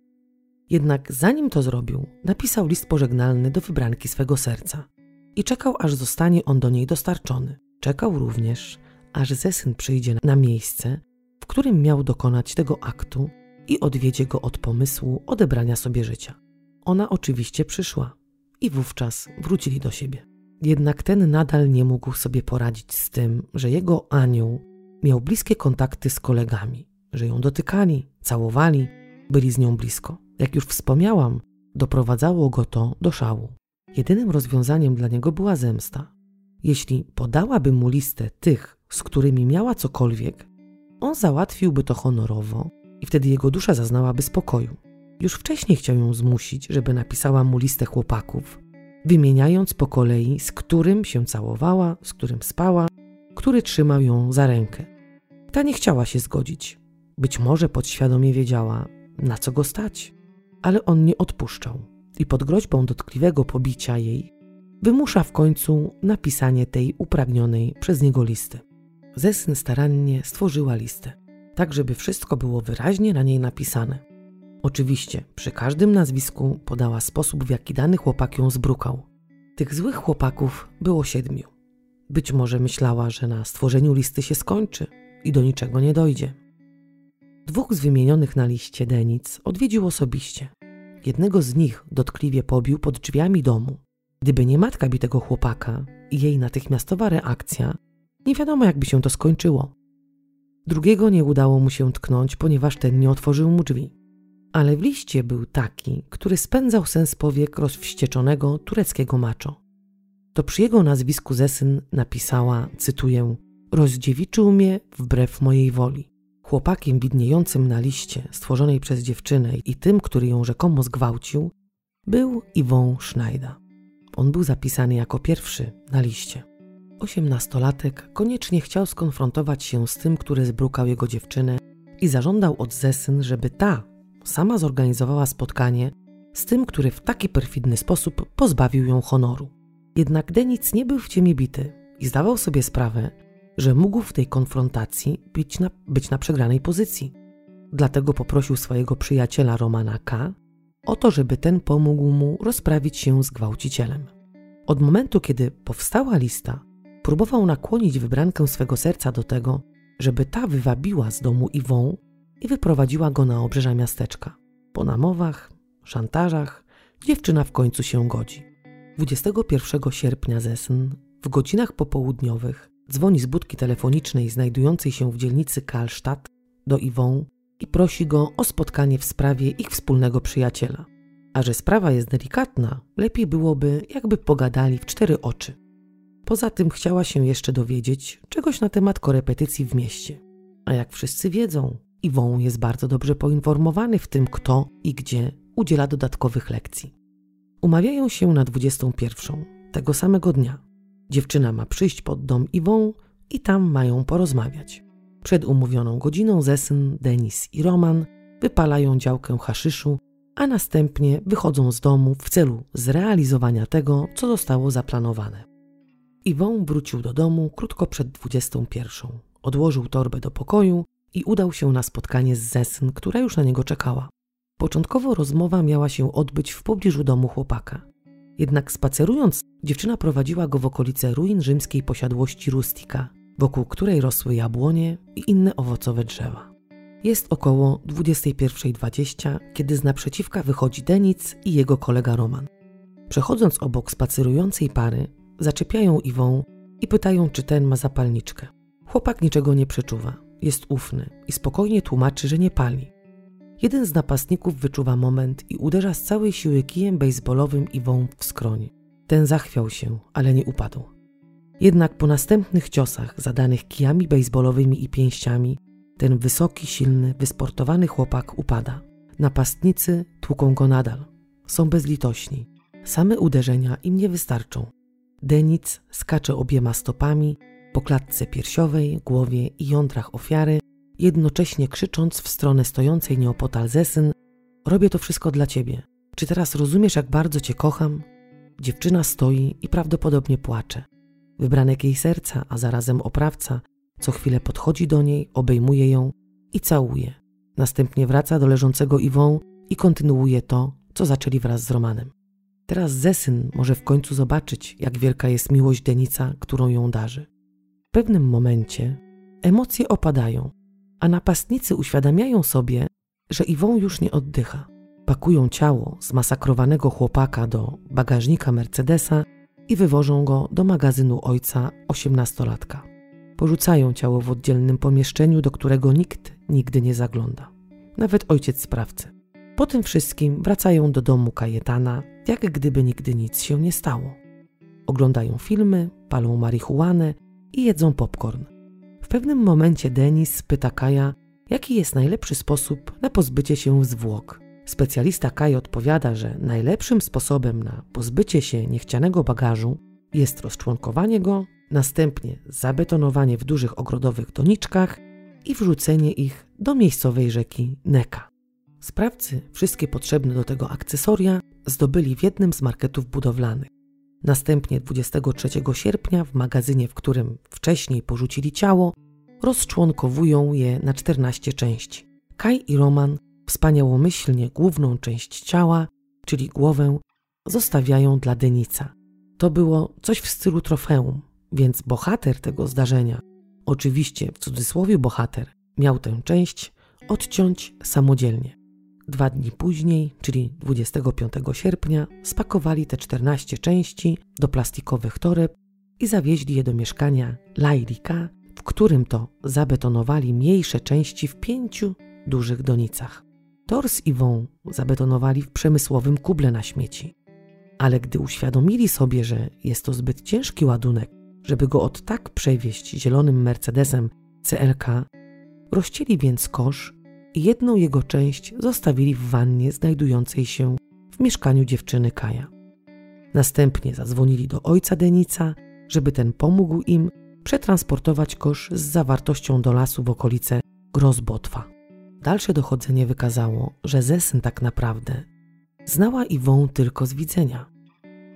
Jednak zanim to zrobił, napisał list pożegnalny do wybranki swego serca i czekał, aż zostanie on do niej dostarczony. Czekał również, aż Zesyn przyjdzie na miejsce, w którym miał dokonać tego aktu i odwiedzie go od pomysłu odebrania sobie życia. Ona oczywiście przyszła i wówczas wrócili do siebie. Jednak ten nadal nie mógł sobie poradzić z tym, że jego anioł miał bliskie kontakty z kolegami, że ją dotykali, całowali, byli z nią blisko. Jak już wspomniałam, doprowadzało go to do szału. Jedynym rozwiązaniem dla niego była zemsta. Jeśli podałaby mu listę tych, z którymi miała cokolwiek, on załatwiłby to honorowo i wtedy jego dusza zaznałaby spokoju. Już wcześniej chciał ją zmusić, żeby napisała mu listę chłopaków, wymieniając po kolei, z którym się całowała, z którym spała, który trzymał ją za rękę. Ta nie chciała się zgodzić. Być może podświadomie wiedziała, na co go stać, ale on nie odpuszczał i pod groźbą dotkliwego pobicia jej wymusza w końcu napisanie tej upragnionej przez niego listy. Zesyn starannie stworzyła listę, tak żeby wszystko było wyraźnie na niej napisane. Oczywiście przy każdym nazwisku podała sposób, w jaki dany chłopak ją zbrukał. Tych złych chłopaków było siedmiu. Być może myślała, że na stworzeniu listy się skończy i do niczego nie dojdzie. Dwóch z wymienionych na liście Denic odwiedził osobiście. Jednego z nich dotkliwie pobił pod drzwiami domu. Gdyby nie matka bitego chłopaka i jej natychmiastowa reakcja, nie wiadomo, jakby się to skończyło. Drugiego nie udało mu się tknąć, ponieważ ten nie otworzył mu drzwi. Ale w liście był taki, który spędzał sens powiek rozwścieczonego tureckiego maczo. To przy jego nazwisku Zesyn napisała, cytuję, rozdziewiczył mnie wbrew mojej woli. Chłopakiem widniejącym na liście stworzonej przez dziewczynę i tym, który ją rzekomo zgwałcił, był Iwon Schneider. On był zapisany jako pierwszy na liście. Osiemnastolatek koniecznie chciał skonfrontować się z tym, który zbrukał jego dziewczynę i zażądał od Zesyn, żeby ta sama zorganizowała spotkanie z tym, który w taki perfidny sposób pozbawił ją honoru. Jednak Denic nie był w ciemię bity i zdawał sobie sprawę, że mógł w tej konfrontacji być na, być na przegranej pozycji. Dlatego poprosił swojego przyjaciela Romana K. o to, żeby ten pomógł mu rozprawić się z gwałcicielem. Od momentu, kiedy powstała lista, próbował nakłonić wybrankę swego serca do tego, żeby ta wywabiła z domu Iwą i wyprowadziła go na obrzeża miasteczka. Po namowach, szantażach, dziewczyna w końcu się godzi. 21 sierpnia Zesn w godzinach popołudniowych dzwoni z budki telefonicznej znajdującej się w dzielnicy Karlstadt do Iwą i prosi go o spotkanie w sprawie ich wspólnego przyjaciela. A że sprawa jest delikatna, lepiej byłoby, jakby pogadali w cztery oczy. Poza tym chciała się jeszcze dowiedzieć czegoś na temat korepetycji w mieście. A jak wszyscy wiedzą, Iwon jest bardzo dobrze poinformowany w tym, kto i gdzie udziela dodatkowych lekcji. Umawiają się na 21 tego samego dnia. Dziewczyna ma przyjść pod dom Iwon i tam mają porozmawiać. Przed umówioną godziną Zesyn, Denis i Roman wypalają działkę haszyszu, a następnie wychodzą z domu w celu zrealizowania tego, co zostało zaplanowane. Iwon wrócił do domu krótko przed 21. Odłożył torbę do pokoju i udał się na spotkanie z Zesyn, która już na niego czekała. Początkowo rozmowa miała się odbyć w pobliżu domu chłopaka. Jednak spacerując, dziewczyna prowadziła go w okolice ruin rzymskiej posiadłości Rustika, wokół której rosły jabłonie i inne owocowe drzewa. Jest około 21.20, kiedy z naprzeciwka wychodzi Denic i jego kolega Roman. Przechodząc obok spacerującej pary, zaczepiają Iwą i pytają, czy ten ma zapalniczkę. Chłopak niczego nie przeczuwa, jest ufny i spokojnie tłumaczy, że nie pali. Jeden z napastników wyczuwa moment i uderza z całej siły kijem bejsbolowym Iwą w skroń. Ten zachwiał się, ale nie upadł. Jednak po następnych ciosach zadanych kijami bejsbolowymi i pięściami, ten wysoki, silny, wysportowany chłopak upada. Napastnicy tłuką go nadal. Są bezlitośni. Same uderzenia im nie wystarczą. Denic skacze obiema stopami po klatce piersiowej, głowie i jądrach ofiary, jednocześnie krzycząc w stronę stojącej nieopodal Zesyn Robię to wszystko dla ciebie. Czy teraz rozumiesz, jak bardzo cię kocham? Dziewczyna stoi i prawdopodobnie płacze. Wybranek jej serca, a zarazem oprawca, co chwilę podchodzi do niej, obejmuje ją i całuje. Następnie wraca do leżącego Iwą i kontynuuje to, co zaczęli wraz z Romanem. Teraz Zesyn może w końcu zobaczyć, jak wielka jest miłość Denica, którą ją darzy. Pewnym momencie emocje opadają, a napastnicy uświadamiają sobie, że Iwon już nie oddycha. Pakują ciało zmasakrowanego chłopaka do bagażnika Mercedesa i wywożą go do magazynu ojca osiemnastolatka. Porzucają ciało w oddzielnym pomieszczeniu, do którego nikt nigdy nie zagląda. Nawet ojciec sprawcy. Po tym wszystkim wracają do domu Kajetana, jak gdyby nigdy nic się nie stało. Oglądają filmy, palą marihuanę i jedzą popcorn. W pewnym momencie Denis pyta Kaja, jaki jest najlepszy sposób na pozbycie się zwłok. Specjalista Kaj odpowiada, że najlepszym sposobem na pozbycie się niechcianego bagażu jest rozczłonkowanie go, następnie zabetonowanie w dużych ogrodowych doniczkach i wrzucenie ich do miejscowej rzeki Neka. Sprawcy wszystkie potrzebne do tego akcesoria zdobyli w jednym z marketów budowlanych. Następnie 23 sierpnia w magazynie, w którym wcześniej porzucili ciało, rozczłonkowują je na 14 części. Kaj i Roman wspaniałomyślnie główną część ciała, czyli głowę, zostawiają dla Denica. To było coś w stylu trofeum, więc bohater tego zdarzenia, oczywiście w cudzysłowie bohater, miał tę część odciąć samodzielnie. Dwa dni później, czyli 25 sierpnia, spakowali te 14 części do plastikowych toreb i zawieźli je do mieszkania Lairika w którym to zabetonowali mniejsze części w pięciu dużych donicach. Tors i wą zabetonowali w przemysłowym kuble na śmieci. Ale gdy uświadomili sobie, że jest to zbyt ciężki ładunek, żeby go od tak przewieźć zielonym Mercedesem CLK, rozcięli więc kosz jedną jego część zostawili w wannie znajdującej się w mieszkaniu dziewczyny Kaja. Następnie zadzwonili do ojca Denica, żeby ten pomógł im przetransportować kosz z zawartością do lasu w okolice Grozbotwa. Dalsze dochodzenie wykazało, że Zesyn tak naprawdę znała Iwą tylko z widzenia.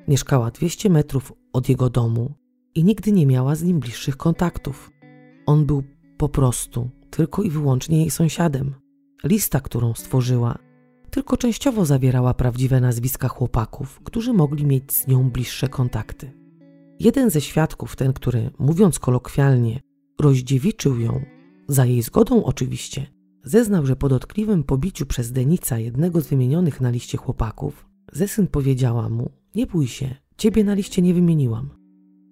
Mieszkała 200 metrów od jego domu i nigdy nie miała z nim bliższych kontaktów. On był po prostu tylko i wyłącznie jej sąsiadem. Lista, którą stworzyła, tylko częściowo zawierała prawdziwe nazwiska chłopaków, którzy mogli mieć z nią bliższe kontakty. Jeden ze świadków, ten, który, mówiąc kolokwialnie, rozdziewiczył ją, za jej zgodą oczywiście, zeznał, że po dotkliwym pobiciu przez Denica jednego z wymienionych na liście chłopaków, Zesyn powiedziała mu: Nie bój się, ciebie na liście nie wymieniłam.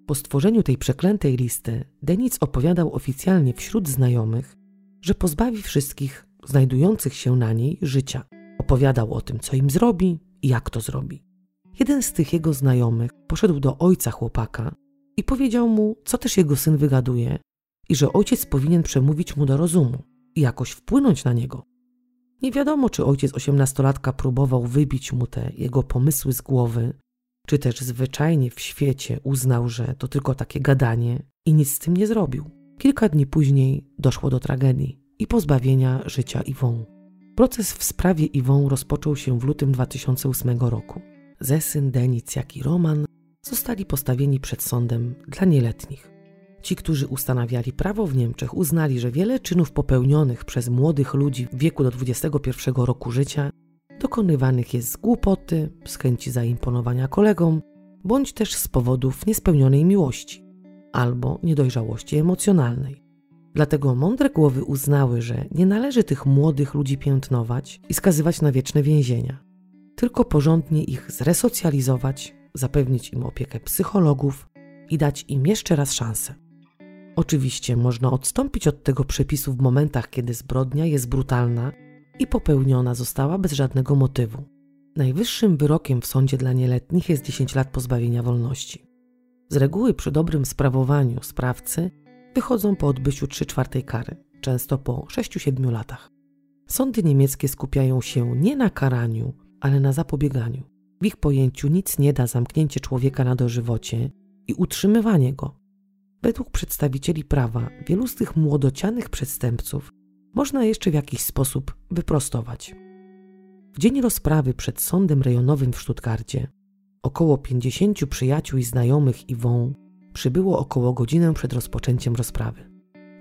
Po stworzeniu tej przeklętej listy, Denic opowiadał oficjalnie wśród znajomych, że pozbawi wszystkich znajdujących się na niej życia. Opowiadał o tym, co im zrobi i jak to zrobi. Jeden z tych jego znajomych poszedł do ojca chłopaka i powiedział mu, co też jego syn wygaduje i że ojciec powinien przemówić mu do rozumu i jakoś wpłynąć na niego. Nie wiadomo, czy ojciec osiemnastolatka próbował wybić mu te jego pomysły z głowy, czy też zwyczajnie w świecie uznał, że to tylko takie gadanie i nic z tym nie zrobił. Kilka dni później doszło do tragedii i pozbawienia życia Iwą. Proces w sprawie Iwą rozpoczął się w lutym 2008 roku. Zesyn, Denic, jak i Roman zostali postawieni przed sądem dla nieletnich. Ci, którzy ustanawiali prawo w Niemczech, uznali, że wiele czynów popełnionych przez młodych ludzi w wieku do 21 roku życia dokonywanych jest z głupoty, z chęci zaimponowania kolegom, bądź też z powodów niespełnionej miłości albo niedojrzałości emocjonalnej. Dlatego mądre głowy uznały, że nie należy tych młodych ludzi piętnować i skazywać na wieczne więzienia, tylko porządnie ich zresocjalizować, zapewnić im opiekę psychologów i dać im jeszcze raz szansę. Oczywiście można odstąpić od tego przepisu w momentach, kiedy zbrodnia jest brutalna i popełniona została bez żadnego motywu. Najwyższym wyrokiem w sądzie dla nieletnich jest 10 lat pozbawienia wolności. Z reguły przy dobrym sprawowaniu sprawcy wychodzą po odbyciu 3 czwartej kary, często po 6-7 latach. Sądy niemieckie skupiają się nie na karaniu, ale na zapobieganiu. W ich pojęciu nic nie da zamknięcie człowieka na dożywocie i utrzymywanie go. Według przedstawicieli prawa wielu z tych młodocianych przestępców można jeszcze w jakiś sposób wyprostować. W dzień rozprawy przed sądem rejonowym w Stuttgarcie około 50 przyjaciół i znajomych Iwą przybyło około godzinę przed rozpoczęciem rozprawy.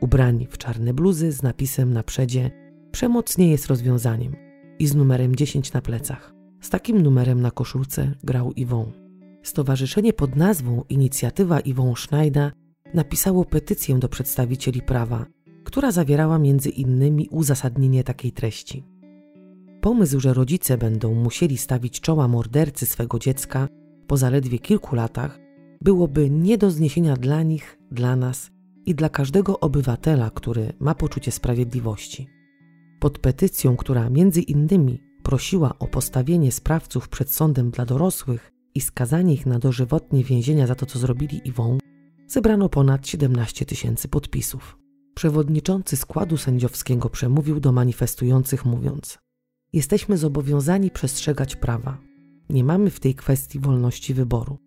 Ubrani w czarne bluzy z napisem na przedzie Przemoc nie jest rozwiązaniem i z numerem 10 na plecach. Z takim numerem na koszulce grał Iwą. Stowarzyszenie pod nazwą Inicjatywa Iwą Schneider napisało petycję do przedstawicieli prawa, która zawierała między innymi uzasadnienie takiej treści. Pomysł, że rodzice będą musieli stawić czoła mordercy swego dziecka po zaledwie kilku latach, byłoby nie do zniesienia dla nich, dla nas i dla każdego obywatela, który ma poczucie sprawiedliwości. Pod petycją, która między innymi prosiła o postawienie sprawców przed sądem dla dorosłych i skazanie ich na dożywotnie więzienia za to, co zrobili Iwą, zebrano ponad 17 tysięcy podpisów. Przewodniczący składu sędziowskiego przemówił do manifestujących, mówiąc: Jesteśmy zobowiązani przestrzegać prawa. Nie mamy w tej kwestii wolności wyboru.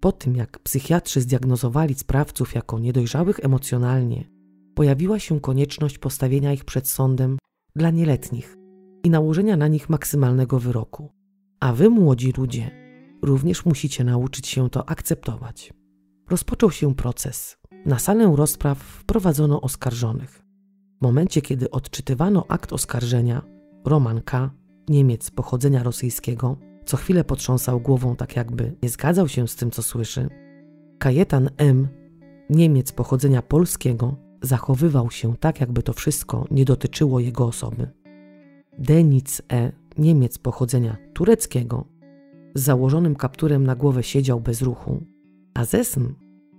Po tym, jak psychiatrzy zdiagnozowali sprawców jako niedojrzałych emocjonalnie, pojawiła się konieczność postawienia ich przed sądem dla nieletnich i nałożenia na nich maksymalnego wyroku. A wy, młodzi ludzie, również musicie nauczyć się to akceptować. Rozpoczął się proces. Na salę rozpraw wprowadzono oskarżonych. W momencie, kiedy odczytywano akt oskarżenia, Roman K., Niemiec pochodzenia rosyjskiego, co chwilę potrząsał głową, tak jakby nie zgadzał się z tym, co słyszy. Kajetan M., Niemiec pochodzenia polskiego, zachowywał się tak, jakby to wszystko nie dotyczyło jego osoby. Denic E., Niemiec pochodzenia tureckiego, z założonym kapturem na głowę siedział bez ruchu, a Zesm,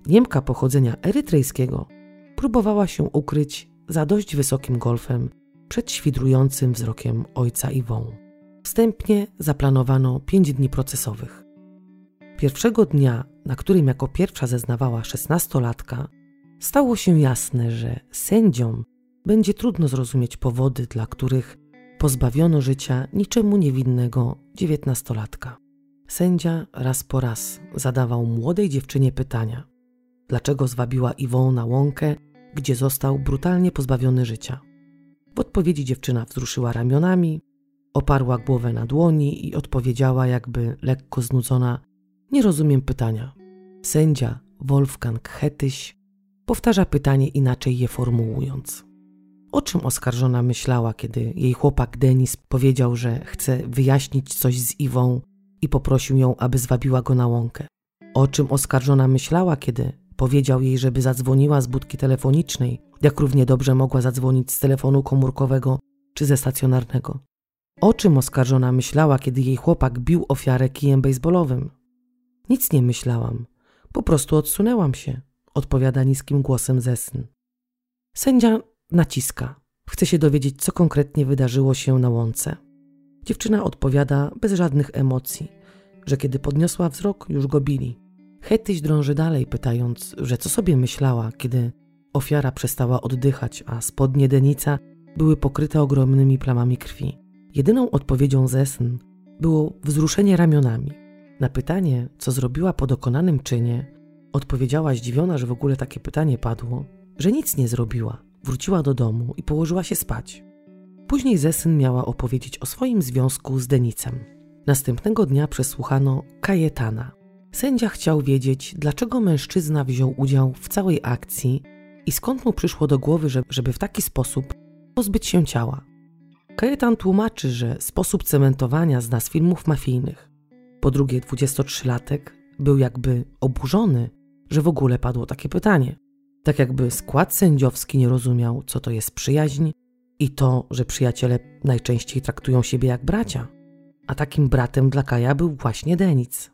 Niemka pochodzenia erytrejskiego, próbowała się ukryć za dość wysokim golfem przed świdrującym wzrokiem ojca Iwą. Wstępnie zaplanowano pięć dni procesowych. Pierwszego dnia, na którym jako pierwsza zeznawała szesnastolatka, stało się jasne, że sędziom będzie trudno zrozumieć powody, dla których pozbawiono życia niczemu niewinnego dziewiętnastolatka. Sędzia raz po raz zadawał młodej dziewczynie pytania: dlaczego zwabiła Iwą na łąkę, gdzie został brutalnie pozbawiony życia? W odpowiedzi dziewczyna wzruszyła ramionami, oparła głowę na dłoni i odpowiedziała, jakby lekko znudzona: Nie rozumiem pytania. Sędzia Wolfgang Hetyś powtarza pytanie inaczej je formułując. O czym oskarżona myślała, kiedy jej chłopak Denis powiedział, że chce wyjaśnić coś z Iwą i poprosił ją, aby zwabiła go na łąkę? O czym oskarżona myślała, kiedy powiedział jej, żeby zadzwoniła z budki telefonicznej, jak równie dobrze mogła zadzwonić z telefonu komórkowego czy ze stacjonarnego? O czym oskarżona myślała, kiedy jej chłopak bił ofiarę kijem baseballowym? Nic nie myślałam, po prostu odsunęłam się, odpowiada niskim głosem Zesn. Sędzia naciska. Chce się dowiedzieć, co konkretnie wydarzyło się na łące. Dziewczyna odpowiada bez żadnych emocji, że kiedy podniosła wzrok, już go bili. Hetyś drąży dalej, pytając, że co sobie myślała, kiedy ofiara przestała oddychać, a spodnie Denica były pokryte ogromnymi plamami krwi. Jedyną odpowiedzią Zesn było wzruszenie ramionami. Na pytanie, co zrobiła po dokonanym czynie, odpowiedziała zdziwiona, że w ogóle takie pytanie padło, że nic nie zrobiła wróciła do domu i położyła się spać. Później Zesyn miała opowiedzieć o swoim związku z Denicem. Następnego dnia przesłuchano Kajetana. Sędzia chciał wiedzieć, dlaczego mężczyzna wziął udział w całej akcji i skąd mu przyszło do głowy, żeby w taki sposób pozbyć się ciała. Kajetan tłumaczy, że sposób cementowania zna z filmów mafijnych. Po drugie, 23-latek był jakby oburzony, że w ogóle padło takie pytanie. Tak jakby skład sędziowski nie rozumiał, co to jest przyjaźń i to, że przyjaciele najczęściej traktują siebie jak bracia. A takim bratem dla Kaja był właśnie Denic.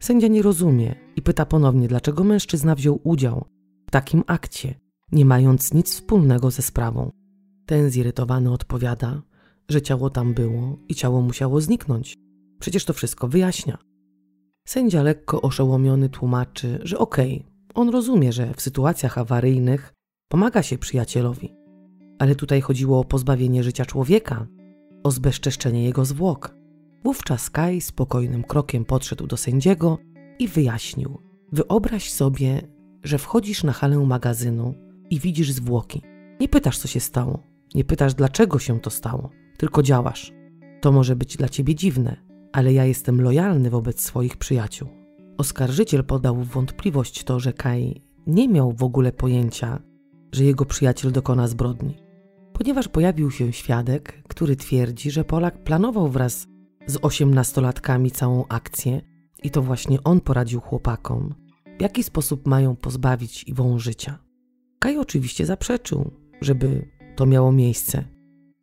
Sędzia nie rozumie i pyta ponownie, dlaczego mężczyzna wziął udział w takim akcie, nie mając nic wspólnego ze sprawą. Ten zirytowany odpowiada, że ciało tam było i ciało musiało zniknąć. Przecież to wszystko wyjaśnia. Sędzia lekko oszołomiony tłumaczy, że okej, okay, on rozumie, że w sytuacjach awaryjnych pomaga się przyjacielowi, ale tutaj chodziło o pozbawienie życia człowieka, o zbezczeszczenie jego zwłok. Wówczas Kai spokojnym krokiem podszedł do sędziego i wyjaśnił: Wyobraź sobie, że wchodzisz na halę magazynu i widzisz zwłoki. Nie pytasz, co się stało, nie pytasz, dlaczego się to stało, tylko działasz. To może być dla ciebie dziwne, ale ja jestem lojalny wobec swoich przyjaciół. Oskarżyciel podał w wątpliwość to, że Kai nie miał w ogóle pojęcia, że jego przyjaciel dokona zbrodni, ponieważ pojawił się świadek, który twierdzi, że Polak planował wraz z osiemnastolatkami całą akcję i to właśnie on poradził chłopakom, w jaki sposób mają pozbawić Iwą życia. Kaj oczywiście zaprzeczył, żeby to miało miejsce.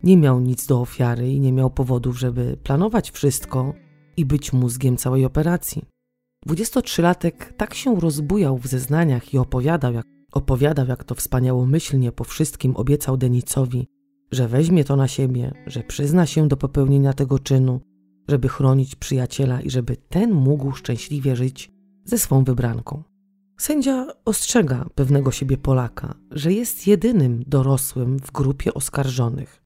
Nie miał nic do ofiary i nie miał powodów, żeby planować wszystko i być mózgiem całej operacji. 23-latek tak się rozbujał w zeznaniach i opowiadał jak, opowiadał, jak to wspaniałomyślnie po wszystkim obiecał Denicowi, że weźmie to na siebie, że przyzna się do popełnienia tego czynu, żeby chronić przyjaciela i żeby ten mógł szczęśliwie żyć ze swą wybranką. Sędzia ostrzega pewnego siebie Polaka, że jest jedynym dorosłym w grupie oskarżonych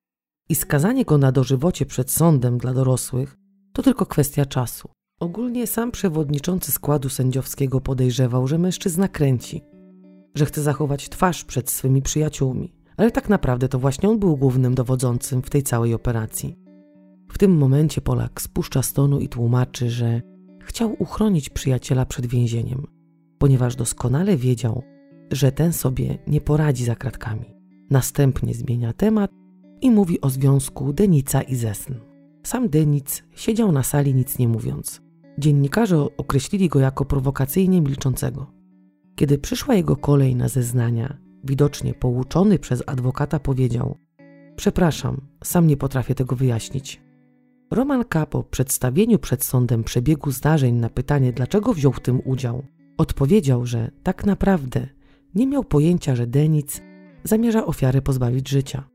i skazanie go na dożywocie przed sądem dla dorosłych to tylko kwestia czasu. Ogólnie sam przewodniczący składu sędziowskiego podejrzewał, że mężczyzna kręci, że chce zachować twarz przed swymi przyjaciółmi, ale tak naprawdę to właśnie on był głównym dowodzącym w tej całej operacji. W tym momencie Polak spuszcza stonu i tłumaczy, że chciał uchronić przyjaciela przed więzieniem, ponieważ doskonale wiedział, że ten sobie nie poradzi za kratkami. Następnie zmienia temat i mówi o związku Denica i Zesn. Sam Denic siedział na sali nic nie mówiąc. Dziennikarze określili go jako prowokacyjnie milczącego. Kiedy przyszła jego kolej na zeznania, widocznie pouczony przez adwokata powiedział: Przepraszam, sam nie potrafię tego wyjaśnić. Roman K. po przedstawieniu przed sądem przebiegu zdarzeń na pytanie, dlaczego wziął w tym udział, odpowiedział, że tak naprawdę nie miał pojęcia, że Denic zamierza ofiarę pozbawić życia.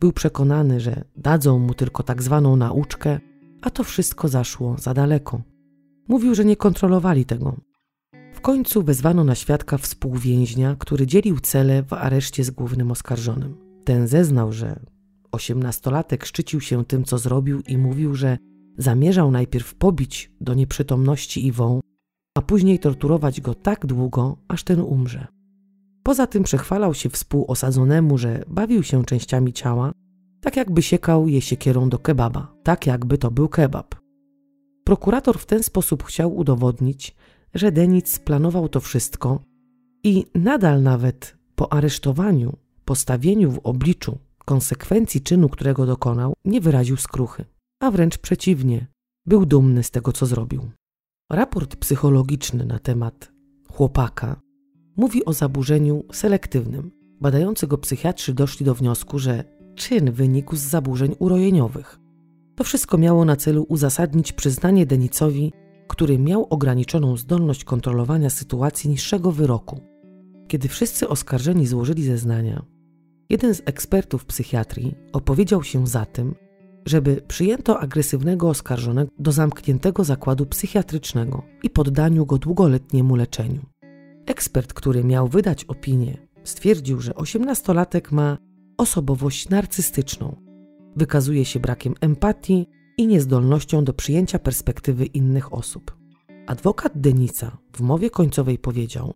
Był przekonany, że dadzą mu tylko tak zwaną nauczkę, a to wszystko zaszło za daleko. Mówił, że nie kontrolowali tego. W końcu wezwano na świadka współwięźnia, który dzielił cele w areszcie z głównym oskarżonym. Ten zeznał, że osiemnastolatek szczycił się tym, co zrobił i mówił, że zamierzał najpierw pobić do nieprzytomności Iwą, a później torturować go tak długo, aż ten umrze. Poza tym przechwalał się współosadzonemu, że bawił się częściami ciała, tak jakby siekał je siekierą do kebaba, tak jakby to był kebab. Prokurator w ten sposób chciał udowodnić, że Denic planował to wszystko i nadal nawet po aresztowaniu, postawieniu w obliczu konsekwencji czynu, którego dokonał, nie wyraził skruchy, a wręcz przeciwnie, był dumny z tego, co zrobił. Raport psychologiczny na temat chłopaka mówi o zaburzeniu selektywnym. Badający go psychiatrzy doszli do wniosku, że czyn wynikł z zaburzeń urojeniowych. To wszystko miało na celu uzasadnić przyznanie Denicowi, który miał ograniczoną zdolność kontrolowania sytuacji niższego wyroku. Kiedy wszyscy oskarżeni złożyli zeznania, jeden z ekspertów psychiatrii opowiedział się za tym, żeby przyjęto agresywnego oskarżonego do zamkniętego zakładu psychiatrycznego i poddaniu go długoletniemu leczeniu. Ekspert, który miał wydać opinię, stwierdził, że osiemnastolatek ma osobowość narcystyczną, wykazuje się brakiem empatii i niezdolnością do przyjęcia perspektywy innych osób. Adwokat Denica w mowie końcowej powiedział,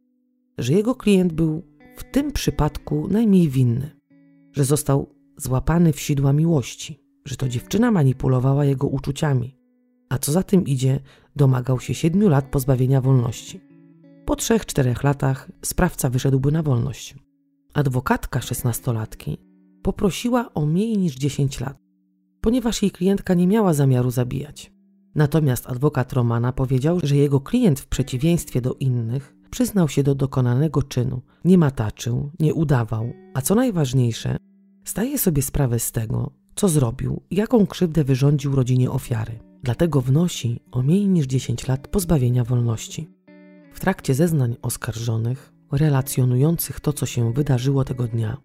że jego klient był w tym przypadku najmniej winny, że został złapany w sidła miłości, że to dziewczyna manipulowała jego uczuciami, a co za tym idzie, domagał się siedmiu lat pozbawienia wolności. Po trzech, czterech latach sprawca wyszedłby na wolność. Adwokatka szesnastolatki poprosiła o mniej niż 10 lat, ponieważ jej klientka nie miała zamiaru zabijać. Natomiast adwokat Romana powiedział, że jego klient w przeciwieństwie do innych przyznał się do dokonanego czynu, nie mataczył, nie udawał, a co najważniejsze, zdaje sobie sprawę z tego, co zrobił jaką krzywdę wyrządził rodzinie ofiary. Dlatego wnosi o mniej niż 10 lat pozbawienia wolności. W trakcie zeznań oskarżonych, relacjonujących to, co się wydarzyło tego dnia,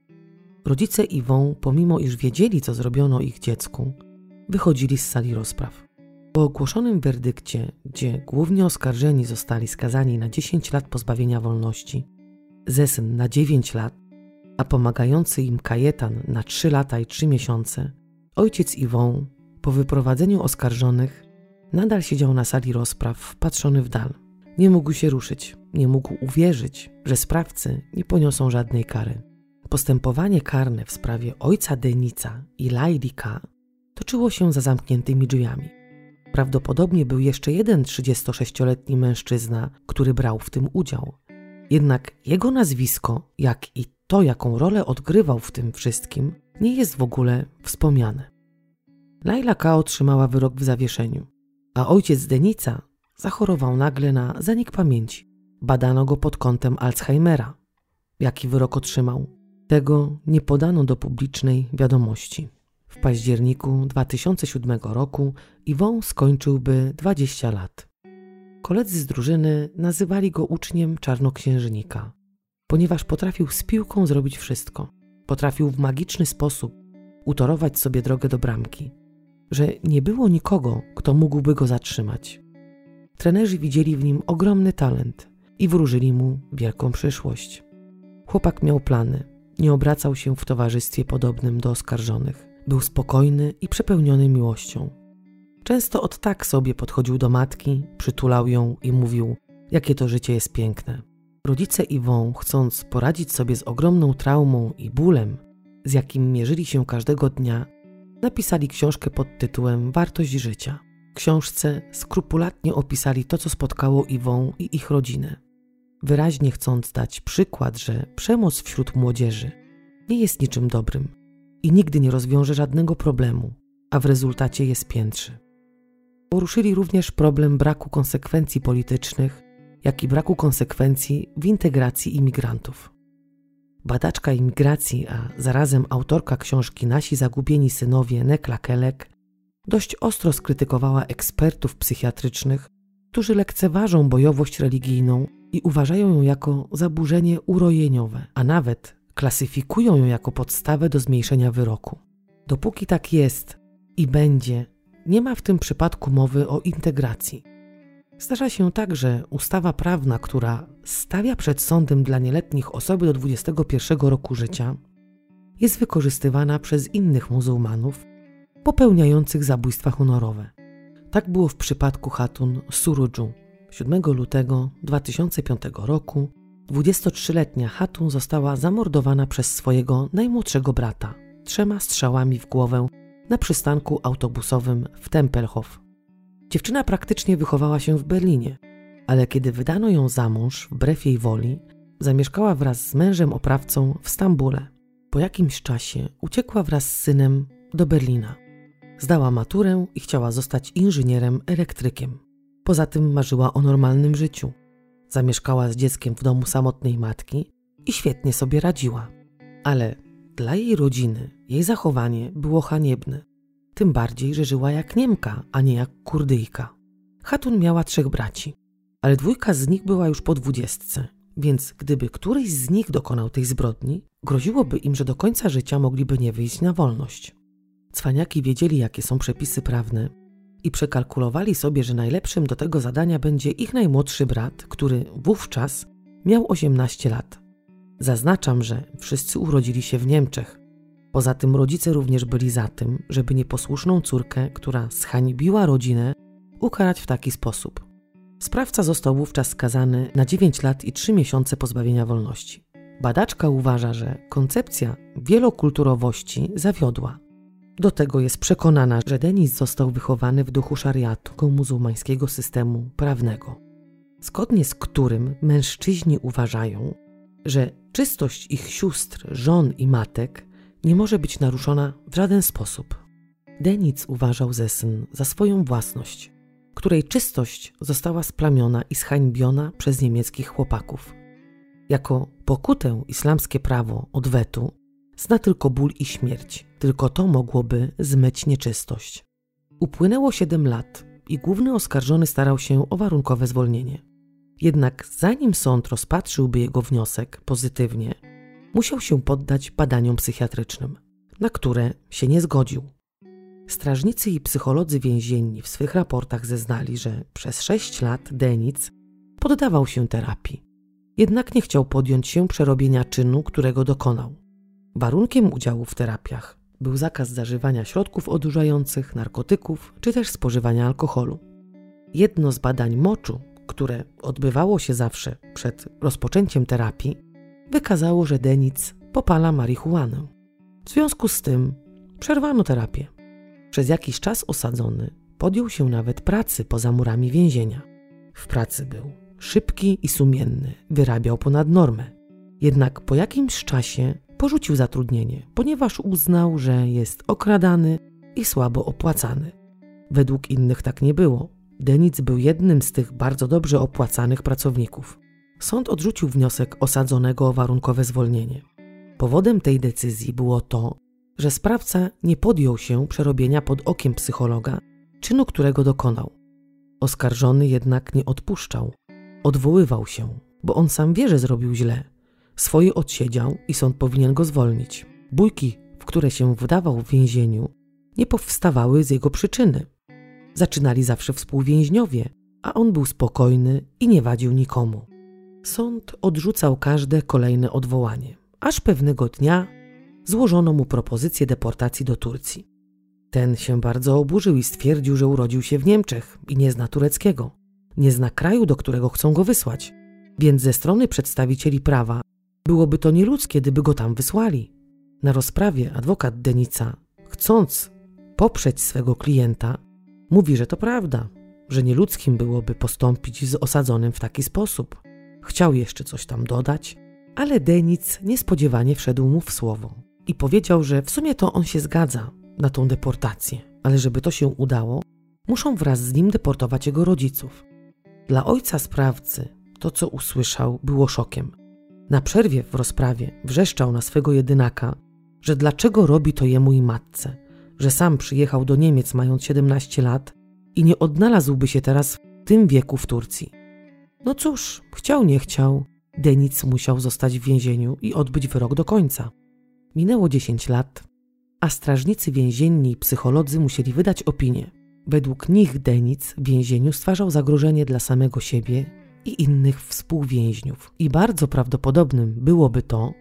rodzice Iwą, pomimo iż wiedzieli, co zrobiono ich dziecku, wychodzili z sali rozpraw. Po ogłoszonym werdykcie, gdzie głównie oskarżeni zostali skazani na 10 lat pozbawienia wolności, Zesyn na 9 lat, a pomagający im Kajetan na 3 lata i 3 miesiące, ojciec Iwą, po wyprowadzeniu oskarżonych, nadal siedział na sali rozpraw, wpatrzony w dal. Nie mógł się ruszyć, nie mógł uwierzyć, że sprawcy nie poniosą żadnej kary. Postępowanie karne w sprawie ojca Denica i Lajdika toczyło się za zamkniętymi drzwiami. Prawdopodobnie był jeszcze jeden 36-letni mężczyzna, który brał w tym udział. Jednak jego nazwisko, jak i to, jaką rolę odgrywał w tym wszystkim, nie jest w ogóle wspomniane. Laila K. otrzymała wyrok w zawieszeniu, a ojciec Denica zachorował nagle na zanik pamięci. Badano go pod kątem Alzheimera. Jaki wyrok otrzymał? Tego nie podano do publicznej wiadomości. W październiku 2007 roku Iwon skończyłby 20 lat. Koledzy z drużyny nazywali go uczniem czarnoksiężnika, ponieważ potrafił z piłką zrobić wszystko. Potrafił w magiczny sposób utorować sobie drogę do bramki, że nie było nikogo, kto mógłby go zatrzymać. Trenerzy widzieli w nim ogromny talent i wróżyli mu wielką przyszłość. Chłopak miał plany, nie obracał się w towarzystwie podobnym do oskarżonych. Był spokojny i przepełniony miłością. Często od tak sobie podchodził do matki, przytulał ją i mówił, jakie to życie jest piękne. Rodzice Iwą, chcąc poradzić sobie z ogromną traumą i bólem, z jakim mierzyli się każdego dnia, napisali książkę pod tytułem Wartość życia. Książce skrupulatnie opisali to, co spotkało Iwą i ich rodzinę wyraźnie chcąc dać przykład, że przemoc wśród młodzieży nie jest niczym dobrym i nigdy nie rozwiąże żadnego problemu, a w rezultacie jest piętrzy. Poruszyli również problem braku konsekwencji politycznych, jak i braku konsekwencji w integracji imigrantów. Badaczka imigracji, a zarazem autorka książki Nasi zagubieni synowie Nekla Kelek dość ostro skrytykowała ekspertów psychiatrycznych, którzy lekceważą bojowość religijną i uważają ją jako zaburzenie urojeniowe, a nawet klasyfikują ją jako podstawę do zmniejszenia wyroku. Dopóki tak jest i będzie, nie ma w tym przypadku mowy o integracji. Zdarza się tak, że ustawa prawna, która stawia przed sądem dla nieletnich osoby do 21 roku życia, jest wykorzystywana przez innych muzułmanów popełniających zabójstwa honorowe. Tak było w przypadku Hatun Surudżu. 7 lutego 2005 roku 23-letnia Hatun została zamordowana przez swojego najmłodszego brata trzema strzałami w głowę na przystanku autobusowym w Tempelhof. Dziewczyna praktycznie wychowała się w Berlinie, ale kiedy wydano ją za mąż wbrew jej woli, zamieszkała wraz z mężem oprawcą w Stambule. Po jakimś czasie uciekła wraz z synem do Berlina. Zdała maturę i chciała zostać inżynierem elektrykiem. Poza tym marzyła o normalnym życiu. Zamieszkała z dzieckiem w domu samotnej matki i świetnie sobie radziła. Ale dla jej rodziny jej zachowanie było haniebne. Tym bardziej, że żyła jak Niemka, a nie jak Kurdyjka. Hatun miała trzech braci, ale dwójka z nich była już po dwudziestce, więc gdyby któryś z nich dokonał tej zbrodni, groziłoby im, że do końca życia mogliby nie wyjść na wolność. Cwaniaki wiedzieli, jakie są przepisy prawne i przekalkulowali sobie, że najlepszym do tego zadania będzie ich najmłodszy brat, który wówczas miał 18 lat. Zaznaczam, że wszyscy urodzili się w Niemczech. Poza tym rodzice również byli za tym, żeby nieposłuszną córkę, która zhańbiła rodzinę, ukarać w taki sposób. Sprawca został wówczas skazany na 9 lat i 3 miesiące pozbawienia wolności. Badaczka uważa, że koncepcja wielokulturowości zawiodła. Do tego jest przekonana, że Denis został wychowany w duchu szariatu, muzułmańskiego systemu prawnego, zgodnie z którym mężczyźni uważają, że czystość ich sióstr, żon i matek nie może być naruszona w żaden sposób. Denic uważał Zesyn za swoją własność, której czystość została splamiona i zhańbiona przez niemieckich chłopaków. Jako pokutę islamskie prawo odwetu zna tylko ból i śmierć, tylko to mogłoby zmyć nieczystość. Upłynęło siedem lat i główny oskarżony starał się o warunkowe zwolnienie. Jednak zanim sąd rozpatrzyłby jego wniosek pozytywnie, musiał się poddać badaniom psychiatrycznym, na które się nie zgodził. Strażnicy i psycholodzy więzienni w swych raportach zeznali, że przez sześć lat Denic poddawał się terapii. Jednak nie chciał podjąć się przerobienia czynu, którego dokonał. Warunkiem udziału w terapiach był zakaz zażywania środków odurzających, narkotyków czy też spożywania alkoholu. Jedno z badań moczu które odbywało się zawsze przed rozpoczęciem terapii, wykazało, że Denic popala marihuanę. W związku z tym przerwano terapię. Przez jakiś czas osadzony podjął się nawet pracy poza murami więzienia. W pracy był szybki i sumienny, wyrabiał ponad normę. Jednak po jakimś czasie porzucił zatrudnienie, ponieważ uznał, że jest okradany i słabo opłacany. Według innych tak nie było. Denic był jednym z tych bardzo dobrze opłacanych pracowników. Sąd odrzucił wniosek osadzonego o warunkowe zwolnienie. Powodem tej decyzji było to, że sprawca nie podjął się przerobienia pod okiem psychologa, czynu którego dokonał. Oskarżony jednak nie odpuszczał. Odwoływał się, bo on sam wie, że zrobił źle. Swoje odsiedział i sąd powinien go zwolnić. Bójki, w które się wdawał w więzieniu, nie powstawały z jego przyczyny. Zaczynali zawsze współwięźniowie, a on był spokojny i nie wadził nikomu. Sąd odrzucał każde kolejne odwołanie, aż pewnego dnia złożono mu propozycję deportacji do Turcji. Ten się bardzo oburzył i stwierdził, że urodził się w Niemczech i nie zna tureckiego. Nie zna kraju, do którego chcą go wysłać. Więc ze strony przedstawicieli prawa byłoby to nieludzkie, gdyby go tam wysłali. Na rozprawie adwokat Denica, chcąc poprzeć swego klienta, Mówi, że to prawda, że nieludzkim byłoby postąpić z osadzonym w taki sposób. Chciał jeszcze coś tam dodać, ale Denic niespodziewanie wszedł mu w słowo i powiedział, że w sumie to on się zgadza na tą deportację, ale żeby to się udało, muszą wraz z nim deportować jego rodziców. Dla ojca sprawcy to, co usłyszał, było szokiem. Na przerwie w rozprawie wrzeszczał na swego jedynaka, że dlaczego robi to jemu i matce, że sam przyjechał do Niemiec mając 17 lat i nie odnalazłby się teraz w tym wieku w Turcji. No cóż, chciał, nie chciał, Denic musiał zostać w więzieniu i odbyć wyrok do końca. Minęło 10 lat, a strażnicy więzienni i psycholodzy musieli wydać opinię. Według nich Denic w więzieniu stwarzał zagrożenie dla samego siebie i innych współwięźniów. I bardzo prawdopodobnym byłoby to,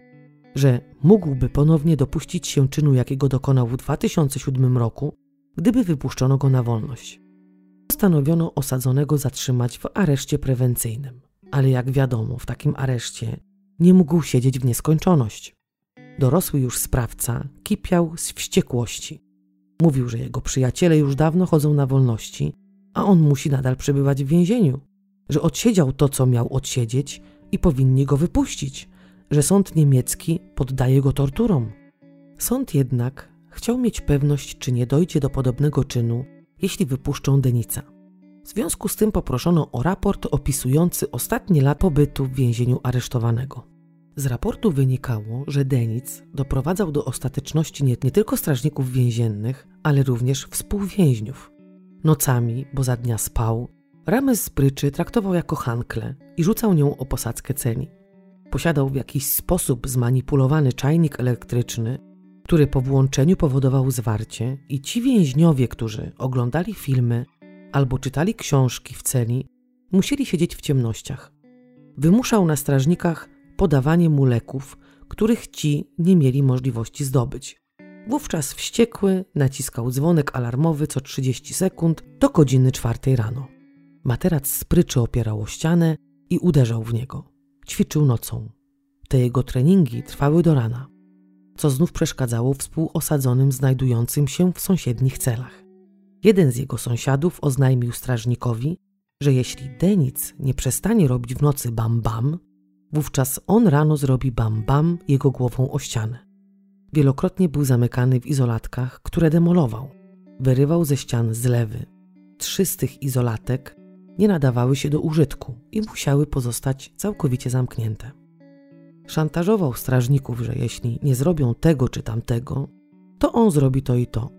że mógłby ponownie dopuścić się czynu, jakiego dokonał w 2007 roku, gdyby wypuszczono go na wolność. Postanowiono osadzonego zatrzymać w areszcie prewencyjnym, ale jak wiadomo, w takim areszcie nie mógł siedzieć w nieskończoność. Dorosły już sprawca kipiał z wściekłości. Mówił, że jego przyjaciele już dawno chodzą na wolności, a on musi nadal przebywać w więzieniu, że odsiedział to, co miał odsiedzieć i powinni go wypuścić, że sąd niemiecki poddaje go torturom. Sąd jednak chciał mieć pewność, czy nie dojdzie do podobnego czynu, jeśli wypuszczą Denica. W związku z tym poproszono o raport opisujący ostatnie lata pobytu w więzieniu aresztowanego. Z raportu wynikało, że Denic doprowadzał do ostateczności nie, nie tylko strażników więziennych, ale również współwięźniów. Nocami, bo za dnia spał, ramę z pryczy traktował jako hankle i rzucał nią o posadzkę celi. Posiadał w jakiś sposób zmanipulowany czajnik elektryczny, który po włączeniu powodował zwarcie i ci więźniowie, którzy oglądali filmy albo czytali książki w celi, musieli siedzieć w ciemnościach. Wymuszał na strażnikach podawanie mu leków, których ci nie mieli możliwości zdobyć. Wówczas wściekły naciskał dzwonek alarmowy co 30 sekund do godziny czwartej rano. Materac z pryczy opierał o ścianę i uderzał w niego. Ćwiczył nocą. Te jego treningi trwały do rana, co znów przeszkadzało współosadzonym znajdującym się w sąsiednich celach. Jeden z jego sąsiadów oznajmił strażnikowi, że jeśli Denic nie przestanie robić w nocy bam-bam, wówczas on rano zrobi bam-bam jego głową o ścianę. Wielokrotnie był zamykany w izolatkach, które demolował. Wyrywał ze ścian zlewy. Trzy z tych izolatek nie nadawały się do użytku i musiały pozostać całkowicie zamknięte. Szantażował strażników, że jeśli nie zrobią tego czy tamtego, to on zrobi to i to.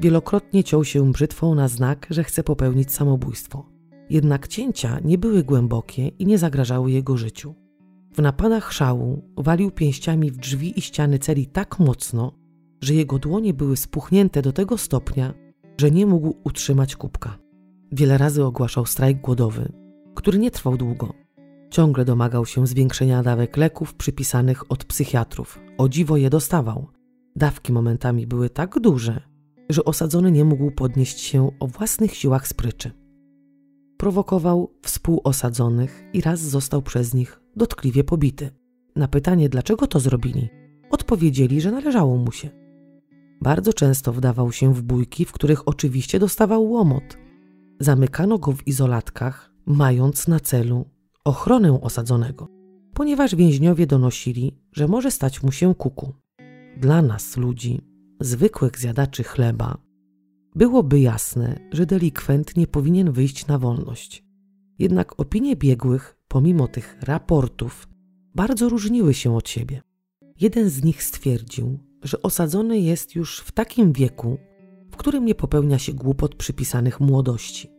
Wielokrotnie ciął się brzytwą na znak, że chce popełnić samobójstwo. Jednak cięcia nie były głębokie i nie zagrażały jego życiu. W napadach szału walił pięściami w drzwi i ściany celi tak mocno, że jego dłonie były spuchnięte do tego stopnia, że nie mógł utrzymać kubka. Wiele razy ogłaszał strajk głodowy, który nie trwał długo. Ciągle domagał się zwiększenia dawek leków przypisanych od psychiatrów. O dziwo je dostawał. Dawki momentami były tak duże, że osadzony nie mógł podnieść się o własnych siłach spryczy. Prowokował współosadzonych i raz został przez nich dotkliwie pobity. Na pytanie, dlaczego to zrobili, odpowiedzieli, że należało mu się. Bardzo często wdawał się w bójki, w których oczywiście dostawał łomot. Zamykano go w izolatkach, mając na celu ochronę osadzonego, ponieważ więźniowie donosili, że może stać mu się kuku. Dla nas, ludzi, zwykłych zjadaczy chleba, byłoby jasne, że delikwent nie powinien wyjść na wolność. Jednak opinie biegłych, pomimo tych raportów, bardzo różniły się od siebie. Jeden z nich stwierdził, że osadzony jest już w takim wieku, którym nie popełnia się głupot przypisanych młodości.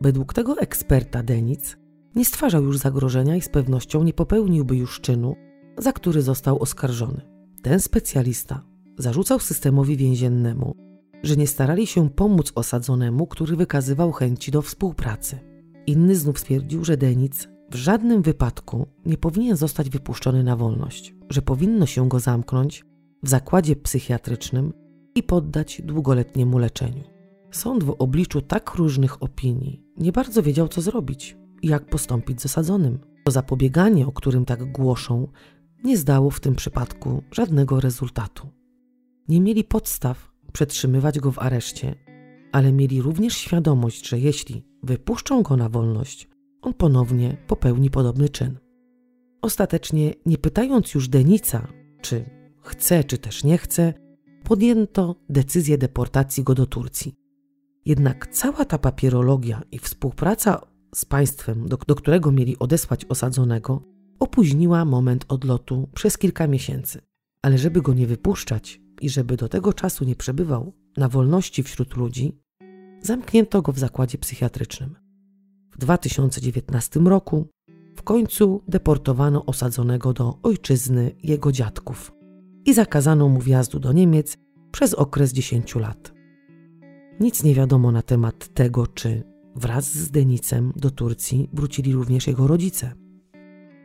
Według tego eksperta Denic nie stwarzał już zagrożenia i z pewnością nie popełniłby już czynu, za który został oskarżony. Ten specjalista zarzucał systemowi więziennemu, że nie starali się pomóc osadzonemu, który wykazywał chęci do współpracy. Inny znów stwierdził, że Denic w żadnym wypadku nie powinien zostać wypuszczony na wolność, że powinno się go zamknąć w zakładzie psychiatrycznym i poddać długoletniemu leczeniu. Sąd w obliczu tak różnych opinii nie bardzo wiedział, co zrobić i jak postąpić z osadzonym. To zapobieganie, o którym tak głoszą, nie zdało w tym przypadku żadnego rezultatu. Nie mieli podstaw przetrzymywać go w areszcie, ale mieli również świadomość, że jeśli wypuszczą go na wolność, on ponownie popełni podobny czyn. Ostatecznie, nie pytając już Denica, czy chce, czy też nie chce, podjęto decyzję deportacji go do Turcji. Jednak cała ta papierologia i współpraca z państwem, do, do którego mieli odesłać osadzonego, opóźniła moment odlotu przez kilka miesięcy. Ale żeby go nie wypuszczać i żeby do tego czasu nie przebywał na wolności wśród ludzi, zamknięto go w zakładzie psychiatrycznym. W 2019 roku w końcu deportowano osadzonego do ojczyzny jego dziadków i zakazano mu wjazdu do Niemiec przez okres 10 lat. Nic nie wiadomo na temat tego, czy wraz z Denicem do Turcji wrócili również jego rodzice.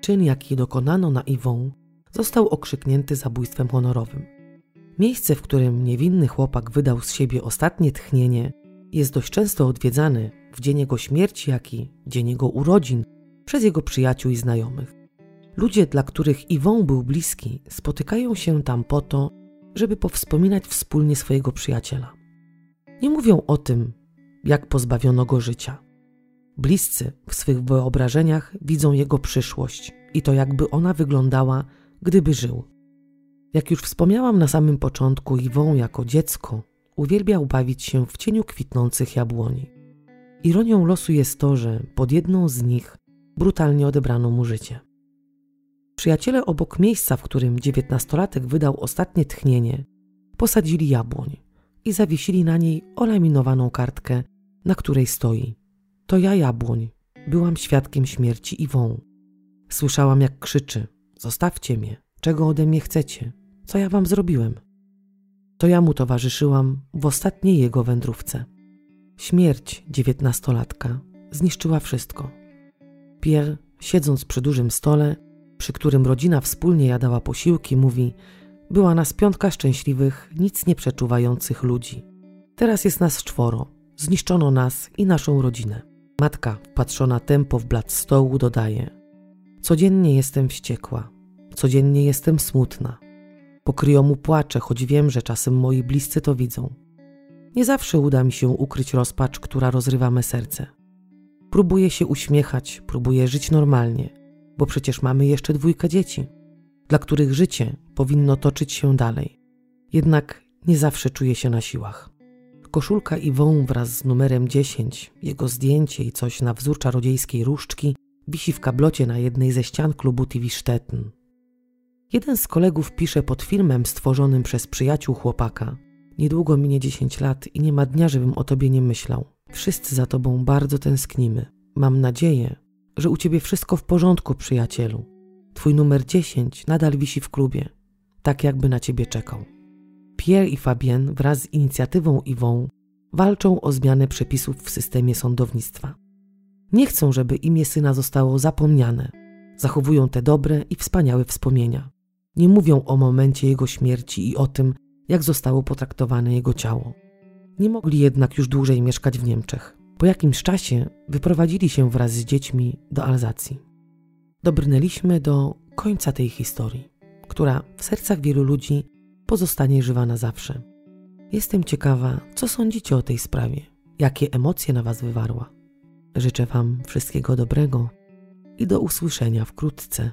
Czyn, jaki dokonano na Iwą, został okrzyknięty zabójstwem honorowym. Miejsce, w którym niewinny chłopak wydał z siebie ostatnie tchnienie, jest dość często odwiedzany w dzień jego śmierci, jak i dzień jego urodzin przez jego przyjaciół i znajomych. Ludzie, dla których Iwą był bliski, spotykają się tam po to, żeby powspominać wspólnie swojego przyjaciela. Nie mówią o tym, jak pozbawiono go życia. Bliscy w swych wyobrażeniach widzą jego przyszłość i to, jakby ona wyglądała, gdyby żył. Jak już wspomniałam na samym początku, Iwą jako dziecko uwielbiał bawić się w cieniu kwitnących jabłoni. Ironią losu jest to, że pod jedną z nich brutalnie odebrano mu życie. Przyjaciele obok miejsca, w którym dziewiętnastolatek wydał ostatnie tchnienie, posadzili jabłoń i zawiesili na niej olaminowaną kartkę, na której stoi. To ja jabłoń. Byłam świadkiem śmierci Iwą. Słyszałam, jak krzyczy: Zostawcie mnie, czego ode mnie chcecie, co ja wam zrobiłem. To ja mu towarzyszyłam w ostatniej jego wędrówce. Śmierć dziewiętnastolatka zniszczyła wszystko. Pierre, siedząc przy dużym stole, przy którym rodzina wspólnie jadała posiłki, mówi: Była nas piątka szczęśliwych, nic nie przeczuwających ludzi. Teraz jest nas czworo. Zniszczono nas i naszą rodzinę. Matka, wpatrzona tempo w blat stołu, dodaje: Codziennie jestem wściekła, codziennie jestem smutna. Pokryjomu płaczę, choć wiem, że czasem moi bliscy to widzą. Nie zawsze uda mi się ukryć rozpacz, która rozrywa me serce. Próbuję się uśmiechać, próbuję żyć normalnie, bo przecież mamy jeszcze dwójkę dzieci, dla których życie powinno toczyć się dalej. Jednak nie zawsze czuję się na siłach. Koszulka Iwą wraz z numerem 10, jego zdjęcie i coś na wzór czarodziejskiej różdżki wisi w kablocie na jednej ze ścian klubu TV Stettin. Jeden z kolegów pisze pod filmem stworzonym przez przyjaciół chłopaka. Niedługo minie 10 lat i nie ma dnia, żebym o tobie nie myślał. Wszyscy za tobą bardzo tęsknimy. Mam nadzieję, że u ciebie wszystko w porządku, przyjacielu. Twój numer 10 nadal wisi w klubie, tak jakby na ciebie czekał. Pierre i Fabien wraz z inicjatywą Iwą walczą o zmianę przepisów w systemie sądownictwa. Nie chcą, żeby imię syna zostało zapomniane. Zachowują te dobre i wspaniałe wspomnienia. Nie mówią o momencie jego śmierci i o tym, jak zostało potraktowane jego ciało. Nie mogli jednak już dłużej mieszkać w Niemczech. Po jakimś czasie wyprowadzili się wraz z dziećmi do Alzacji. Dobrnęliśmy do końca tej historii, która w sercach wielu ludzi pozostanie żywa na zawsze. Jestem ciekawa, co sądzicie o tej sprawie, jakie emocje na Was wywarła. Życzę Wam wszystkiego dobrego i do usłyszenia wkrótce.